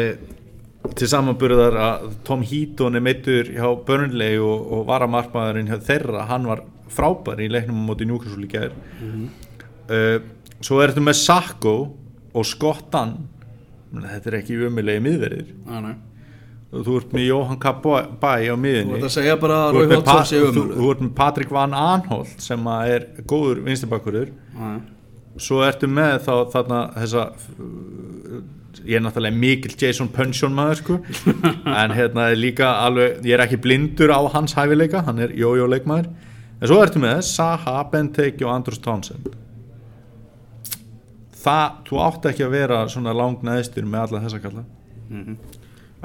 til samanburðar að Tom Heaton er meittur hjá Burnley og, og varamarkmaðurinn hjá þeirra, hann var frábær í leiknum á móti Newcastle í gær. Uh, svo ertu með Sakko og Skottan. Þetta er ekki umilegi miðverðir. Ah, þú ert með Johan Kabay á miðinni þú ert Rói með, pa Hodgson sé þú, þú ert með Patrik Van Anholt sem er góður vinstirbakkurur ah, svo ertu með þá þarna þessa ég er náttúrulega mikill Jason Punchon maður sko. En hérna er líka alveg ég er ekki blindur á hans hæfileika hann er jójó leikmaður en svo ertu með Saha, Benteke og Andrus Townsend það, þú átt ekki að vera svona langnaðistur með alla þessa kalla.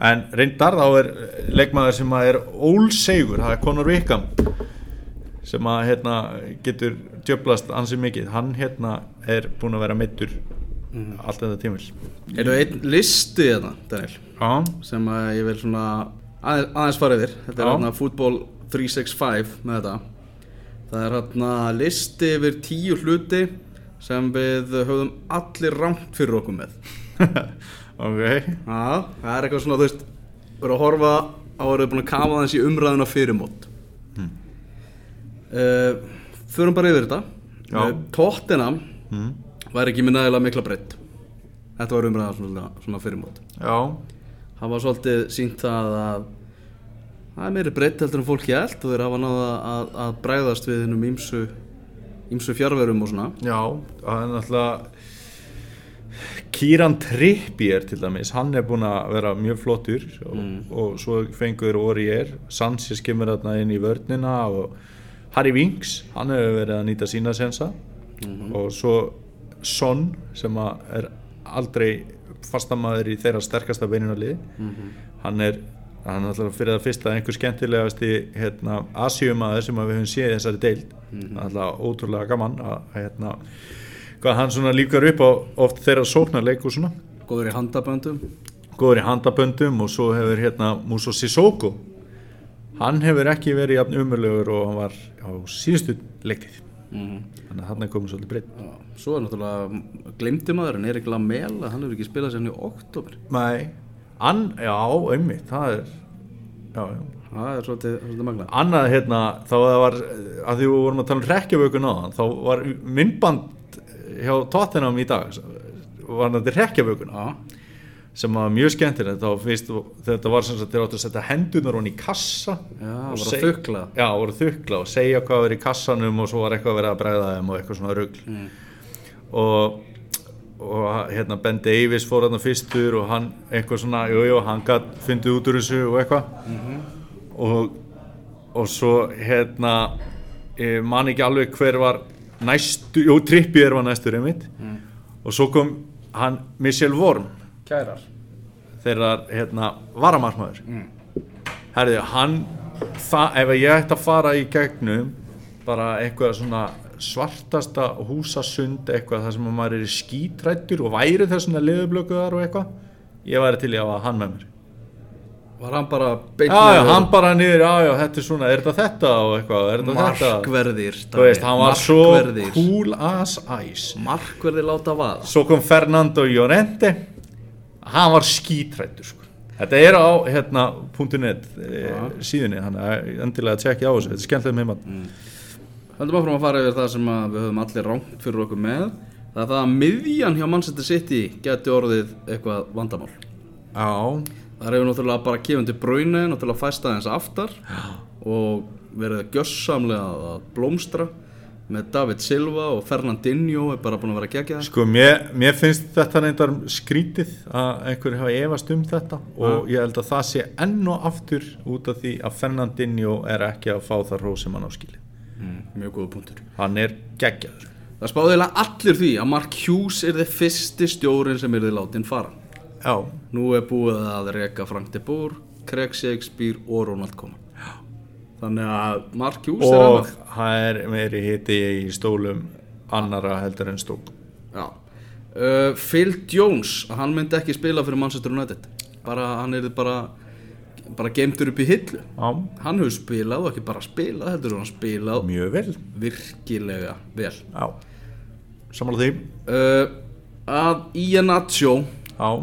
En reyndar þá er leikmaður sem að er ólsegur, það er Conor Wickham sem að hérna getur djöblast ansið mikið. Hann hérna er búin að vera meittur allt þetta tímil er það einn listi þetta Daniel? Já, sem að ég vil svona aðeins, aðeins fara yfir. Þetta er hérna Football 365 með þetta. Það er hérna listi yfir tíu hluti sem við höfðum allir rámt fyrir okkur með ok Já, það er eitthvað svona, þú veist, verið að horfa á að vera búin að kafa þessi umræðuna fyrir mót. Hmm. Uh, förum bara yfir þetta. Uh, Tottenham mm. væri ekki með nægilega mikla breytt. þetta var umræða svona, svona fyrir mót Já, það var svolítið sínt að það er meiri breytt heldur en fólki held og þeir hafa náða að, að bregðast við hennum ímsu ímsu fjárverum og svona. Já, það er náttúrulega Kieran Trippier til dæmis, hann er búinn að vera mjög flottur og, og svo fengur Orier, Sanchez kemur þarna inn í vörnina og Harry Winks, hann hefur verið að nýta sína sensa. Og svo Son sem er aldrei fastamæður í þeirra sterkasta beinunarlið. Hann er hann er alltaf fyrir það fyrsta einhver skemmtilegasti hérna, asjumæður sem að við höfum séð í þessari deild. Alltaf ótrúlega gaman að hérna hvað hann svona líkar upp á oft þeirra sóknarleik og svona. Góður í handaböndum. Góður í handaböndum og svo hefur hérna Muso Sissoko. Hann hefur ekki verið jafn umurlegur og hann var á síðustu leiktið þannig að hann er komið svolítið breytt svo er náttúrulega glemdi maður en Erik Lamela, hann hefur ekki spilað sér í oktober Nei, an, já, einmitt það er já, já. Það er svolítið, svolítið magna annað hérna þá það var að því við vorum að tala um rekkjavökun á þá var myndband hjá Tottenham í dag var þetta rekkjavökun Já, sem var mjög skemmtilegt. Þá fyrst þetta var sem sagt þeir áttu að setja hendunar honni í kassa Já, og að seg- þukla. já, voru að þukla og segja hvað er í kassanum og svo var eitthvað að vera að bregða þeim og eitthvað svona rugl. Mm. og, og hérna Ben Davies fór þarna fyrstur og hann eitthvað svona, jú, jú, hann gætt fundið út úr þessu og eitthvað Mhm. og, og svo hérna man ekki alveg hver var næstu, jú, Trippier var næstur einmitt Mm. og svo kom hann Michel Worm kærar þeirra hérna varamarkmaður Mm. herði, hann það, ef ég ætti að fara í gegnum bara eitthvað svona svartasta húsasund eitthvað þar sem að maður er skítrættur og væri þessuna liðublökuðar og eitthvað ég væri til í að hann með mér. Var hann bara beint já, já, hann bara niður, já, já, þetta er svona er þetta þetta og eitthvað, er þetta þetta? Markverðir þú veist, hann var svo cool as ice. Markverðir láta vaða. Svo kom Fernando Llorente hann var skítrættur sko. þetta er á hérna .net e, síðunni, þannig að endilega tjekki á þessu, þetta er skemmtileg með maður Höldum áfram að fara yfir það sem við höfum allir rámt fyrir okkur með. Það er það að miðjan hjá Manchester City geti orðið eitthvað vandamál. Já, Það hefur náttúrulega bara kefandi brauni náttúrulega fæst aðeins aftar og verið gjössamlega að blómstra með David Silva og Fernandinho er bara búin að vera að gegja sko mér, mér finnst þetta reyndar skrítið að einhverju hafa efast um þetta og ég held að það sé enn og aftur út af því að Fernandinho er ekki að fá það róð sem hann áskili mm, Mjög góða punktur. Hann er geggjaður. Það spáði allir því að Mark Hughes er þið fyrsti stjórin sem er þið látin fara. Já, Nú er búið að reka Frank de Boer, Craig Shakespeare og Ronald Koeman. Þannig að Mark Hughes er og annað það er meiri hiti í stólum annara heldur en stól Já. Uh, Phil Jones, hann myndi ekki spila fyrir Manchester United. Bara, hann er bara bara geimtur upp í hillu. Já, hann hefur spilað og ekki bara spilað heldur hann spilað mjög vel. virkilega vel. Samanlega því. Uh, að Iannaccio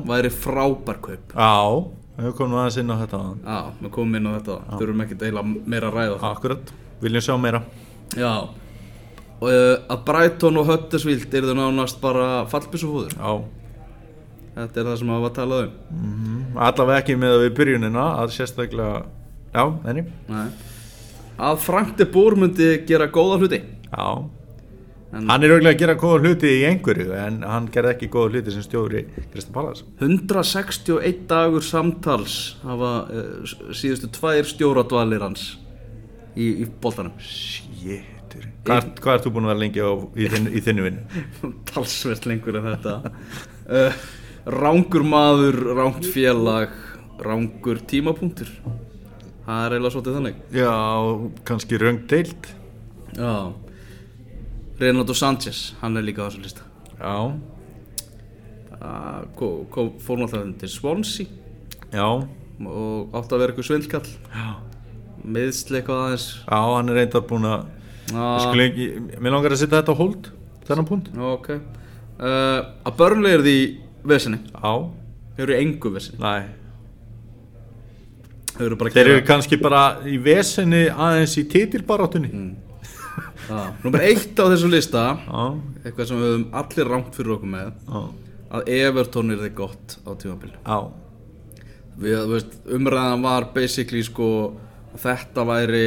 væri frábær kaup. Já, við komum aðeins inn á þetta. Já, við komum inn á þetta þurfum ekki deila meira ræða það. Akkurat, viljum sjá meira. Já. Uh, að Brighton og Huddersfield eru þau nánast bara fallbissufúður já, þetta er það sem hafa að tala um. Mm, allavega ekki með við byrjunina að sérstaklega já, enni að Frank de Boer myndi gera góða hluti. Já, En- hann er auðvitað að gera góða hluti í einhverju en hann gerði ekki góða hluti sem stjóri Kristján Pallas 161 dagur samtals hafa uh, síðustu tvær stjóradvalir hans í, í boltanum. Shit, hvað, hvað ert þú búin að vera lengi á, í, þinn, í þinnu vinnu? talsvert lengur en þetta. Uh, rángur maður rángt félag rángur tímapunktur. Það er eiginlega svolítið þannig. Já, kannski röng deild. Já. Renato Sanchez, hann er líka á þessu lista. Já, Það kom- kom- fór náttúrulega til Swansea. Já, og átti að vera eitthvað svindkall já. Meðsli eitthvað aðeins. Já, hann er reyndar búin að Mér langar að setja þetta á hold Þennan punkt. Ok. Uh, að börnlega er því vesinni Já, þau eru engu vesinni næ þau eru bara Þeir eru kannski bara í vesenni aðeins í titilbaráttunni. Mm. Númer eitt á þessu lista Já, eitthvað sem við höfum allir rangt fyrir okkur með já, að Everton er þið gott á tímabili Já, Við, þú veist, umræðan var basically sko þetta væri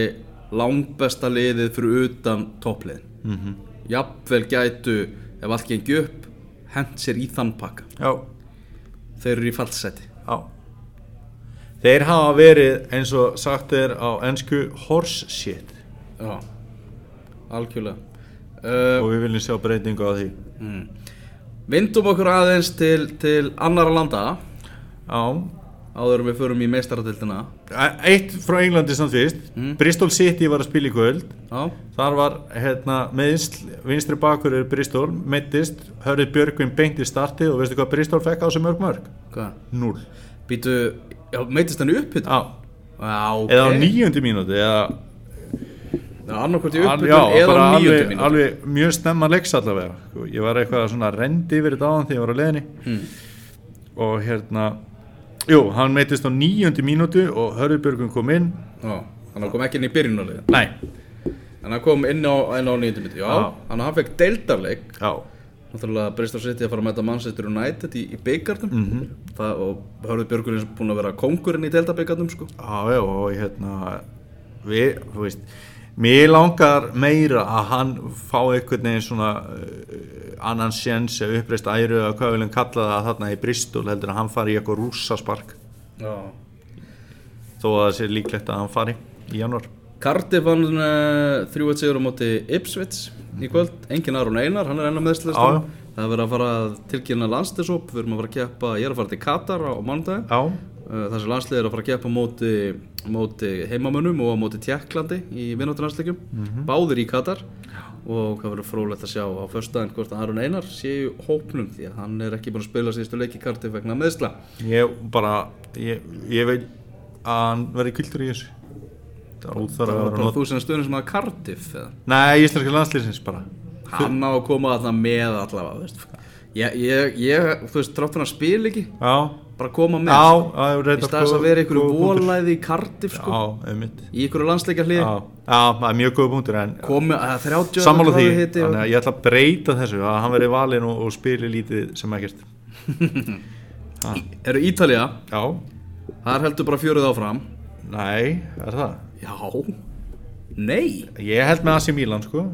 langbesta liðið fyrir utan toppliðin. Mm -hmm. jafnvel gætu ef allt gengi upp hent sér í þann pakka. Já, þeir eru í fallseti já. Þeir hafa verið eins og sagt er á ennsku horse shit. Já, algjörlega. Uh, og við viljum sjá breytingu á því. vindum okkur aðeins til, til annara landa. Já, áður við förum í meistaradildina eitt frá Englandi samt fyrst. Bristol City var að spila í kvöld. Já, Þar var hérna, meðsl, vinstri bakur er Bristol, meittist, hörðið Björgvin beint í startið og veistu hvað Bristol fekk á þessu mörg mörg? hvað? Null. býtu, já, meitist hann upp Já, já, ok eða á níundi mínúti, eða, al, uppbytun eða á alveg, mínútu. alveg mjög snemma leiks allavega. Sko, Ég var eitthvað svona rendi yfir þetta áðan þegar ég var á leðinni Hmm. og hérna, jú, hann meittist á níundi mínúti og hörðið Björgvin kom inn. já, hann kom ekki inn í byrjunarlið Nei, en hann kom inn á, inn á nýjöndu mínútu já, Já. hann hann fekk deildarleik já, náttúrulega Bristol City að fara að mæta Manchester United í, í byggarnum Mhm. það, og Hörður Björgurinn er búin að vera kongurinn í deildarbyggarnum sko. Já, já, og hérna við, þú veist mér langar meira að hann fá einhvern veginn svona uh, annan séns eða uppreist æru eða hvað viljum kalla það þarna í Bristol heldur að hann fari í eitthvað rússaspark. Já. Þó að það sé líklegt að hann fari í januar Cardiff vann uh, 3-1 sigur á móti Ipswich í kvöld, engin Aron Einar, hann er enn á Já, meðslistum já. það er verið að fara að tilkynna landslisóp við erum að fara að keppa, ég er að fara til Katar á mánudaginn Já, uh, þessi landslið er að fara að á móti, móti heimamönnum og móti Tjekklandi í vinnátturlandsleikjum Mhm. báðir í Katar. Og hvað verður frólægt að sjá á föstudaginn hvort að Aron Einar sé hópnum því að hann er ekki búin að spila síðustu leiki Cardiff vegna meðsla ég bara ég, ég vil að hann verði kultur í þessu. Það er óþar að bara, þú sem stöðnir sem að Cardiff eða? Nei, íslenska landslýsins bara. Hann á að koma þarna með allavega ég, ég, ég, þú veist, tráttur hann að spila ekki. Já, bara koma með. Já, sko. já í staðis að vera einhverju volæði í Cardiff sko. Já, einmitt. Í einhverju landsleika hlið Já, já, það er mjög góð punktur en komi að 30 sammála því, þannig og... ég ætla að breyta þessu að hann veri valinn og, og spili lítið sem ekkert. Eru Ítalía, Já, þar heldur bara fjörið áfram. Nei, er það? Já, nei? Ég held með AC Milan sko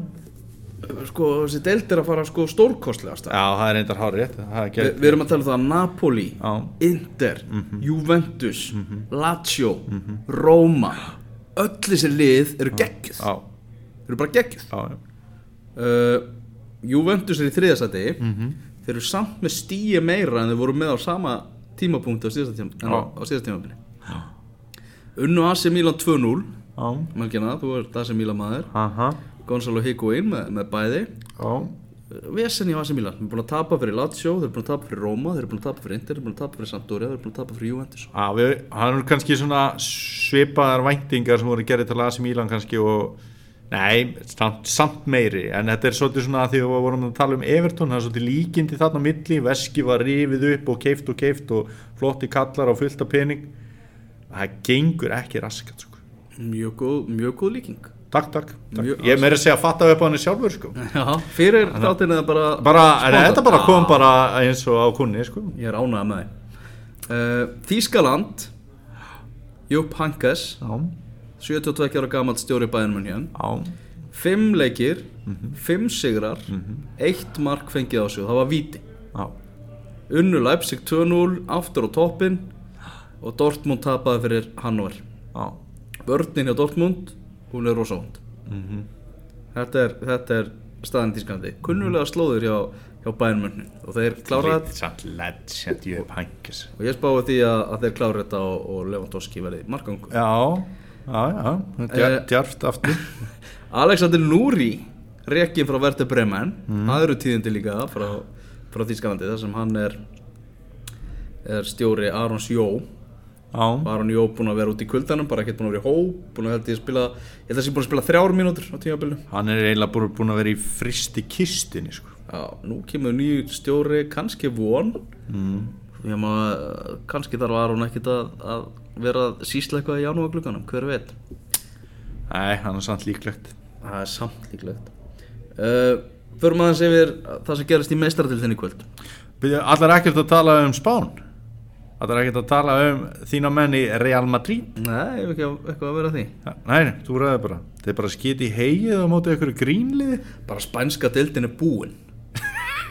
sko, þessi deild er að fara sko stórkostlegast Já, það er reyndar hár rétt Það er Vi, við erum að tala um það að Napoli Já. Inter, Juventus Lazio, Roma öll þessi lið eru geggjuð. Já, eru bara já uh, Juventus er í þriðasæti þeir eru samt með stíi meira en þeir voru með á sama tímapunkti á síðasta, tíma, en á, á síðasta tímabili. Unnu AC Milan 2-0 Já, Melkina, þú ert AC Milan maður. Aha, Gonzalo Higuain með, með bæði. Já. Vesen í AC Milan, þeir eru búin að tapa fyrir Lazio þeir eru búin að tapa fyrir Roma, þeir eru búin að tapa fyrir Inter þeir eru búin að tapa fyrir Sampdoria, þeir eru búin að tapa fyrir Juventus. Já, við, hann er kannski svona svipaðar væntingar sem voru gerði til AC Milan kannski og Nei, samt, samt meiri, en þetta er svolítið svona að því að við vorum að tala um Everton, það er svolítið líkindi þarna á milli, veski var rifið upp og keift og keift og flotti kallar og fullt af pening. Það gengur ekki raskat, sko. Mjög góð, mjög góð líking Takk, takk. takk. Mjög Ég er meira að segja að fatta upp á henni sjálfur, sko. Já, fyrir þáttinn eða bara Bara, Spontan. þetta bara kom bara eins og á kunni, sko. Ég er ánægð með þeim uh, Þískaland Jupp Hankes Já, 72 ára gamalt stjóri bæðinum hér já, Fimm leikir, fimm sigrar Eitt mark fengið á sig Það var víti já, Unnu Leipzig 2-0 Aftur á toppin Og Dortmund tapaði fyrir Hannover já. Vörnin hjá Dortmund Hún er rosa hónd þetta, er, þetta er staðan í Þísklandi Kunnulega slóður hjá, hjá bæðinum Og þeir klára þetta. hængis. Og ég spáði því að, að þeir klára þetta og, og Lewandowski verði markangur Já, já, já, Eh, djarft aftur. Alexander Núri Rekin frá Werder Bremen. Það eru tíðindi líka frá, frá Þískalandi þar sem hann er er stjóri Arons Jó Já, Aron Jó búinn að vera út í kuldanum bara ekkert búinn að vera í hóp búinn að held ég að spila ég held að sé búinn að spila þrjár mínútur á tímabilinu. Hann er eiginlega búin, búin að vera í fristi kistinni, sko. Já, nú kemur nýju stjóri kannski von. Mm. ég maður kannski þarf Aron ekkert að, að vera að sísla eitthvað í janúar glugganum, hver veit? Nei, hann er samt líklegt. Það er samt líklegt. Uh, Förum aðeins yfir það sem gerist í meistaradildinni í kvöld. Allar ekkert að tala um Spán Allar ekkert að tala um þína menn í Real Madrid. Nei, ef ekki að, eitthvað að vera því. Ja, Nei, þú ræður bara. Þeir bara skiti í heigið á móti ykkur grínliði. Bara spænska deildin er búin.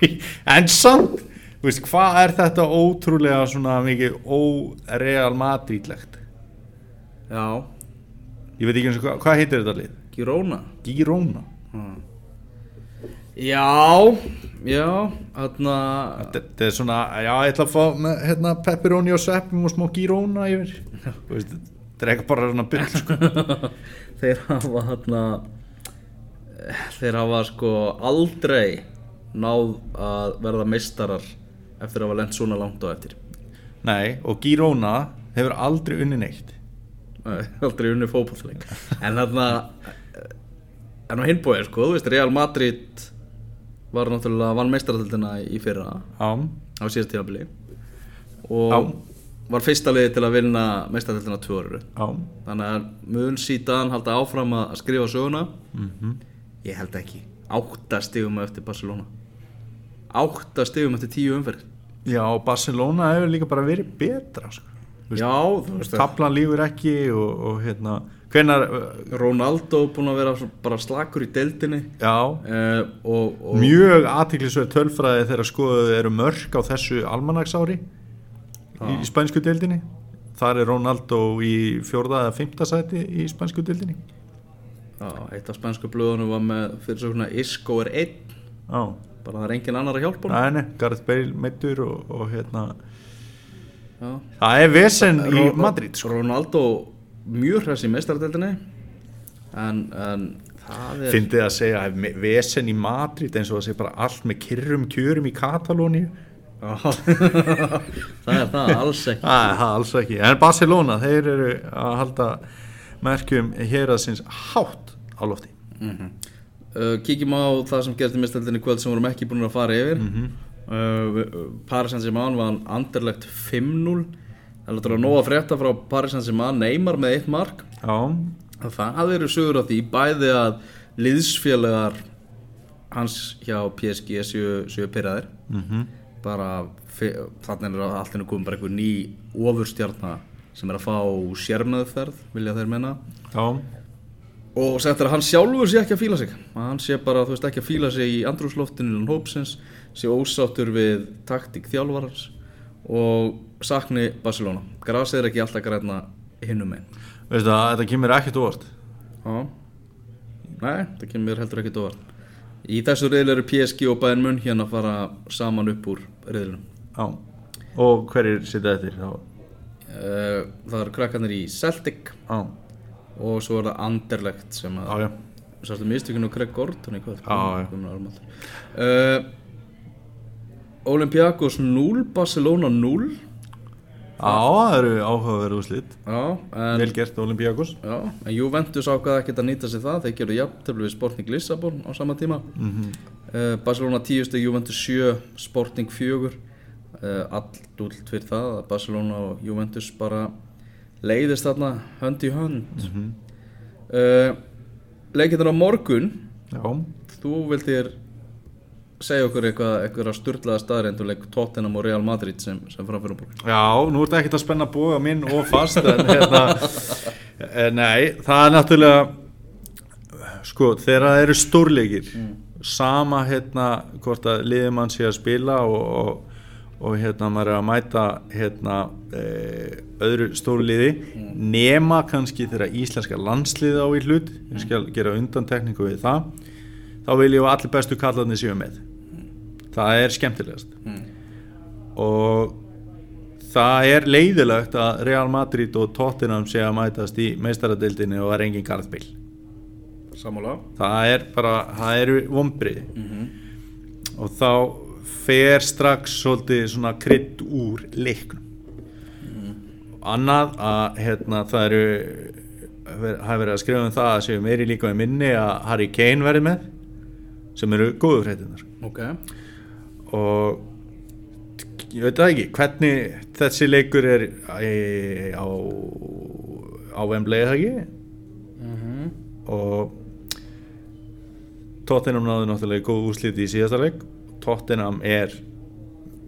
En samt þú veist, Hvað er þetta ótrúlega svona mikið ó-Real Madrid-legt? Já, Ég veit ekki eins og hvað, hvað heitir þetta lið? Girona. Girona Já, já, þarna Þetta er svona, já, ég ætla að fá með, hérna, pepperoni og sveppum og smá Girona yfir. Þetta er eitthvað bara svona byll sko. Þeir hafa þarna Þeir hafa sko aldrei náð að verða meistarar eftir að hafa lent svona langt á eftir. Nei, og Girona hefur aldrei unni neitt. Nei, aldrei unni fótbollleik en þarna en á hinbóið sko, þú veist Real Madrid var náttúrulega vann meistaratildina í fyrra Já, á síðast tímabili. Og Já. var fyrsta liði til að vinna meistaratildina tvö orru já, þannig að mun síðan halda áfram að skrifa söguna? Mhm. Ég held ekki, átta stigum eftir Barcelona. Átta stigum eftir tíu umferð Já, Barcelona hefur líka bara verið betra sko. Já, þú veist að Kaplan lífur ekki og, og hérna Hvenær, Ronaldo búin að vera bara slakur í deildinni. Já. Uh, og, og Mjög aðtiklisverð tölfræði þegar skoðuð eru mörk á þessu almanaksári í, í spænsku deildinni. Þar er Ronaldo í fjórða eða fymta sæti í spænsku deildinni. Já, eitt af spænsku blöðunum var með fyrir svo svona Isco er einn. Já, bara það er engin annar að hjálpa Nei, nei, Gareth Bale meittur og, og hérna Já. Það er vesen í Madrid sko. Ronaldo mjög hræs í meistaradeldinni en, en það er Fyndið að segja að vesen í Madrid eins og það sé bara allt með kyrrum kjörum í Katalóníu. Já. það er það alls ekki. Það er það alls ekki. En Barcelona, þeir eru að halda merkjum hér að sinns hátt á lofti. Uh, kíkjum á það sem meistaradeldinni í kvöld sem vorum ekki búin að fara yfir. Mm -hmm. uh, Paris Saint-Germain var anderlegt 5-0 það er náttúrulega nóg að frétta frá Paris Saint-Germain Neymar með eitt mark. Já, Það eru sögur af því bæði að liðsfélagar hans hjá PSG séu, séu pyrraðir mhm. Bara fe- þannig er henni komið bara einhver ný ofurstjarna sem er að fá sérmeðferð vilja þeir menna. Já, og sagt er að hann sjálfur sé ekki að fíla sig. Hann sé bara, þú veist, ekki að fíla sig í andrúsloftinu innan hópsins sé ósáttur við taktík þjálfarans og sakni Barcelona. Gras er ekki alltaf græna hinnum einn veistu það, þetta kemur ekkert óvart. Já. Nei, það kemur heldur ekki dóvar Í þessu reyðl eru PSG og Bayern Munn hérna að fara saman upp úr reyðlunum Já, og hverjir sitja eftir þá? Uh, Það eru krakkarnir í Celtic. Já, og svo er það Anderlecht sem já, að já Sástu mistökinu Craig Gordon í kvöld? Já, já. uh, Olympiakos 0 Barcelona 0 Já, það eru áhugaverðu en Vel gert Olympiakos. Já, en Juventus ákvaða ekkert að nýta sér það. Þeir gerðu jafntöflu við Sporting Lissabon á sama tíma. Mhm. uh, Barcelona 10 steg, Juventus 7 Sporting 4 uh, allt útlt fyrir það að Barcelona og Juventus bara leiðist þarna hönd í hönd. Mm Mhm. uh, leikindur á morgun. Já, þú vildir segja okkur eitthvað, eitthvað styrlaða staðreind og leik Tottenham og Real Madrid sem, sem framfyrir okkur Já, nú ertu ekkert að spenna bóga minn og fast en hérna, eh, nei, það er náttúrulega sko, þegar það eru stórleikir sama hérna hvort að liðið mann sé að spila og, og, og hérna maður er að mæta hérna e, öðru stórliði nema kannski þegar íslenska landsliði á í hlut ég skal gera undantekningu við það þá vil ég að allir bestu kallarnir séu með það er skemmtilegast. Og það er leiðilegt að Real Madrid og Tottenham sé að mætast í meistaradeildinni og það er engin garðbill Sammála. Það er bara, það eru vombriði og þá fer strax svolítið svona krydd úr leiknum. Annað að hérna, það eru hafa verið að skrifa um það að séu meiri líka með minni að Harry Kane verði með sem eru góðu fréttinar Ok og ég veit það ekki hvernig þessi leikur er í, á á Wembley eða ekki? Og Tottenham náðu náttúrulega góð úsliti í síðasta leik. Tottenham er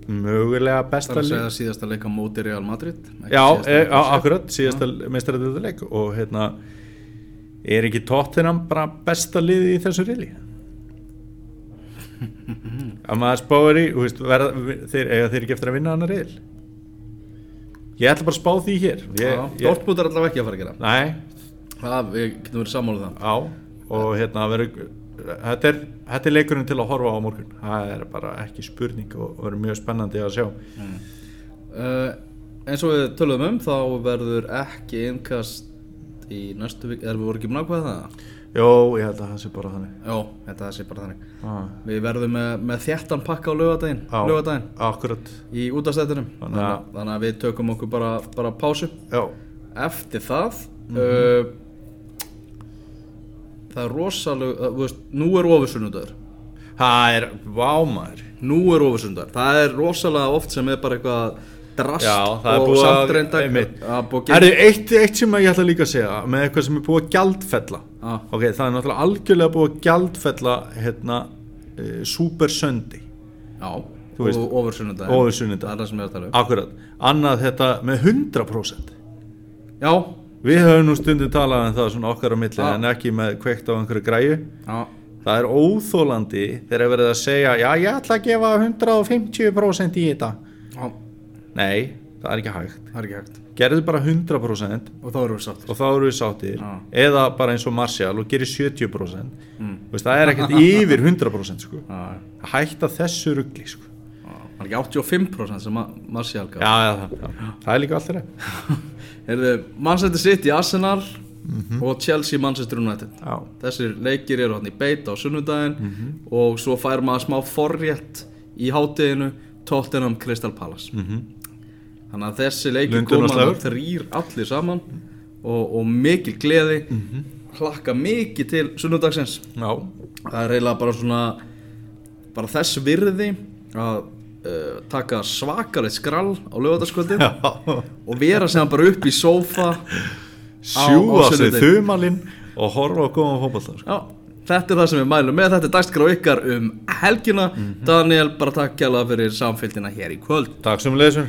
mögulega Það besta er að segja síðasta leika móti Real Madrid Já, e, á, akkurat, síðasta meistaradeildarleik. Og hérna er ekki Tottenham bara besta liði í þessu reyli að maður spáir í veist, verða, þeir, eiga þeir ekki eftir að vinna annar reyl ég ætla bara að spá því hér. Dortmund er allavega ekki að fara að gera. Nei, Það, við getum verið sammála um það. Á og hérna verður þetta er, þetta er leikurinn til að horfa á morgun. Það er bara ekki spurning og verður mjög spennandi að sjá. Uh, Eins og við töluðum um þá verður ekki innkast í næstu vik erum við voru ekki búin að ákveða það? Jó, ég held að það sé bara þannig. Já, þetta sé bara þannig. Ah, Við verðum með, með þjættan pakka á lögadaginn á, lögadaginn Akkurat, í útastættinum Þannig að- þannig að við tökum okkur bara, bara pásu. Já. Eftir það Mhm. uh, það er rosalega uh, þú veist, nú er ofursunnudagur. Það er, vámaður nú er ofursunnudagur. Það er rosalega oft sem er bara eitthvað drast Já, það er og búið að- að Það er eitt, eitt sem ég ætla líka að segja með eitthvað sem er búið að gjaldfella Ah. Ok, það er náttúrulega algjörlega búið að gjaldfella hérna uh, Super Sunday já, og það er það er að tala um. Akkurat, annað þetta með 100% já, Við höfum nú stundum talað um það svona okkar á milli Já. en ekki með kveikt á einhverju græju. Já, Það er óþólandi þegar verið að segja já, ég ætla að gefa 150% í þetta. Nei, það er ekki hægt. Er ekki hægt. Gerðu bara 100% og þá erum við sáttir. eru við sáttir. Já. eða bara eins og Martial og gerir 70% Mm. Veist, það er ekkert yfir 100% sko. já, hætta þessu ruggli sko. já, það er ekki 85% sem Ma- Martial gaf? Já, já, já, það er líka Heyrðu, Manchester City, Arsenal og Chelsea, Manchester United. Já, Þessir leikir eru hann í beit á sunnudaginn Mhm. og svo fær maður smá forrétt í hátteginu Tottenham Crystal Palace. Mhm. Þannig að þessi Lundin koma og þrýr allir saman og, og mikil gleði. Mhm. hlakka mikið til sunnudagsins. Já, það er eiginlega bara svona bara þess virði að uh, taka svakalegt skrall á lögataskvöldin og vera sem bara upp í sófa sjúa á sig þumalinn og horfa á góðan fótballta sko. Já, þetta er það sem við mælum með, þetta er dagskrá ykkar um helgina. Daniel, bara takk kjærlega fyrir samfélgina hér í kvöld. Takk sem leysur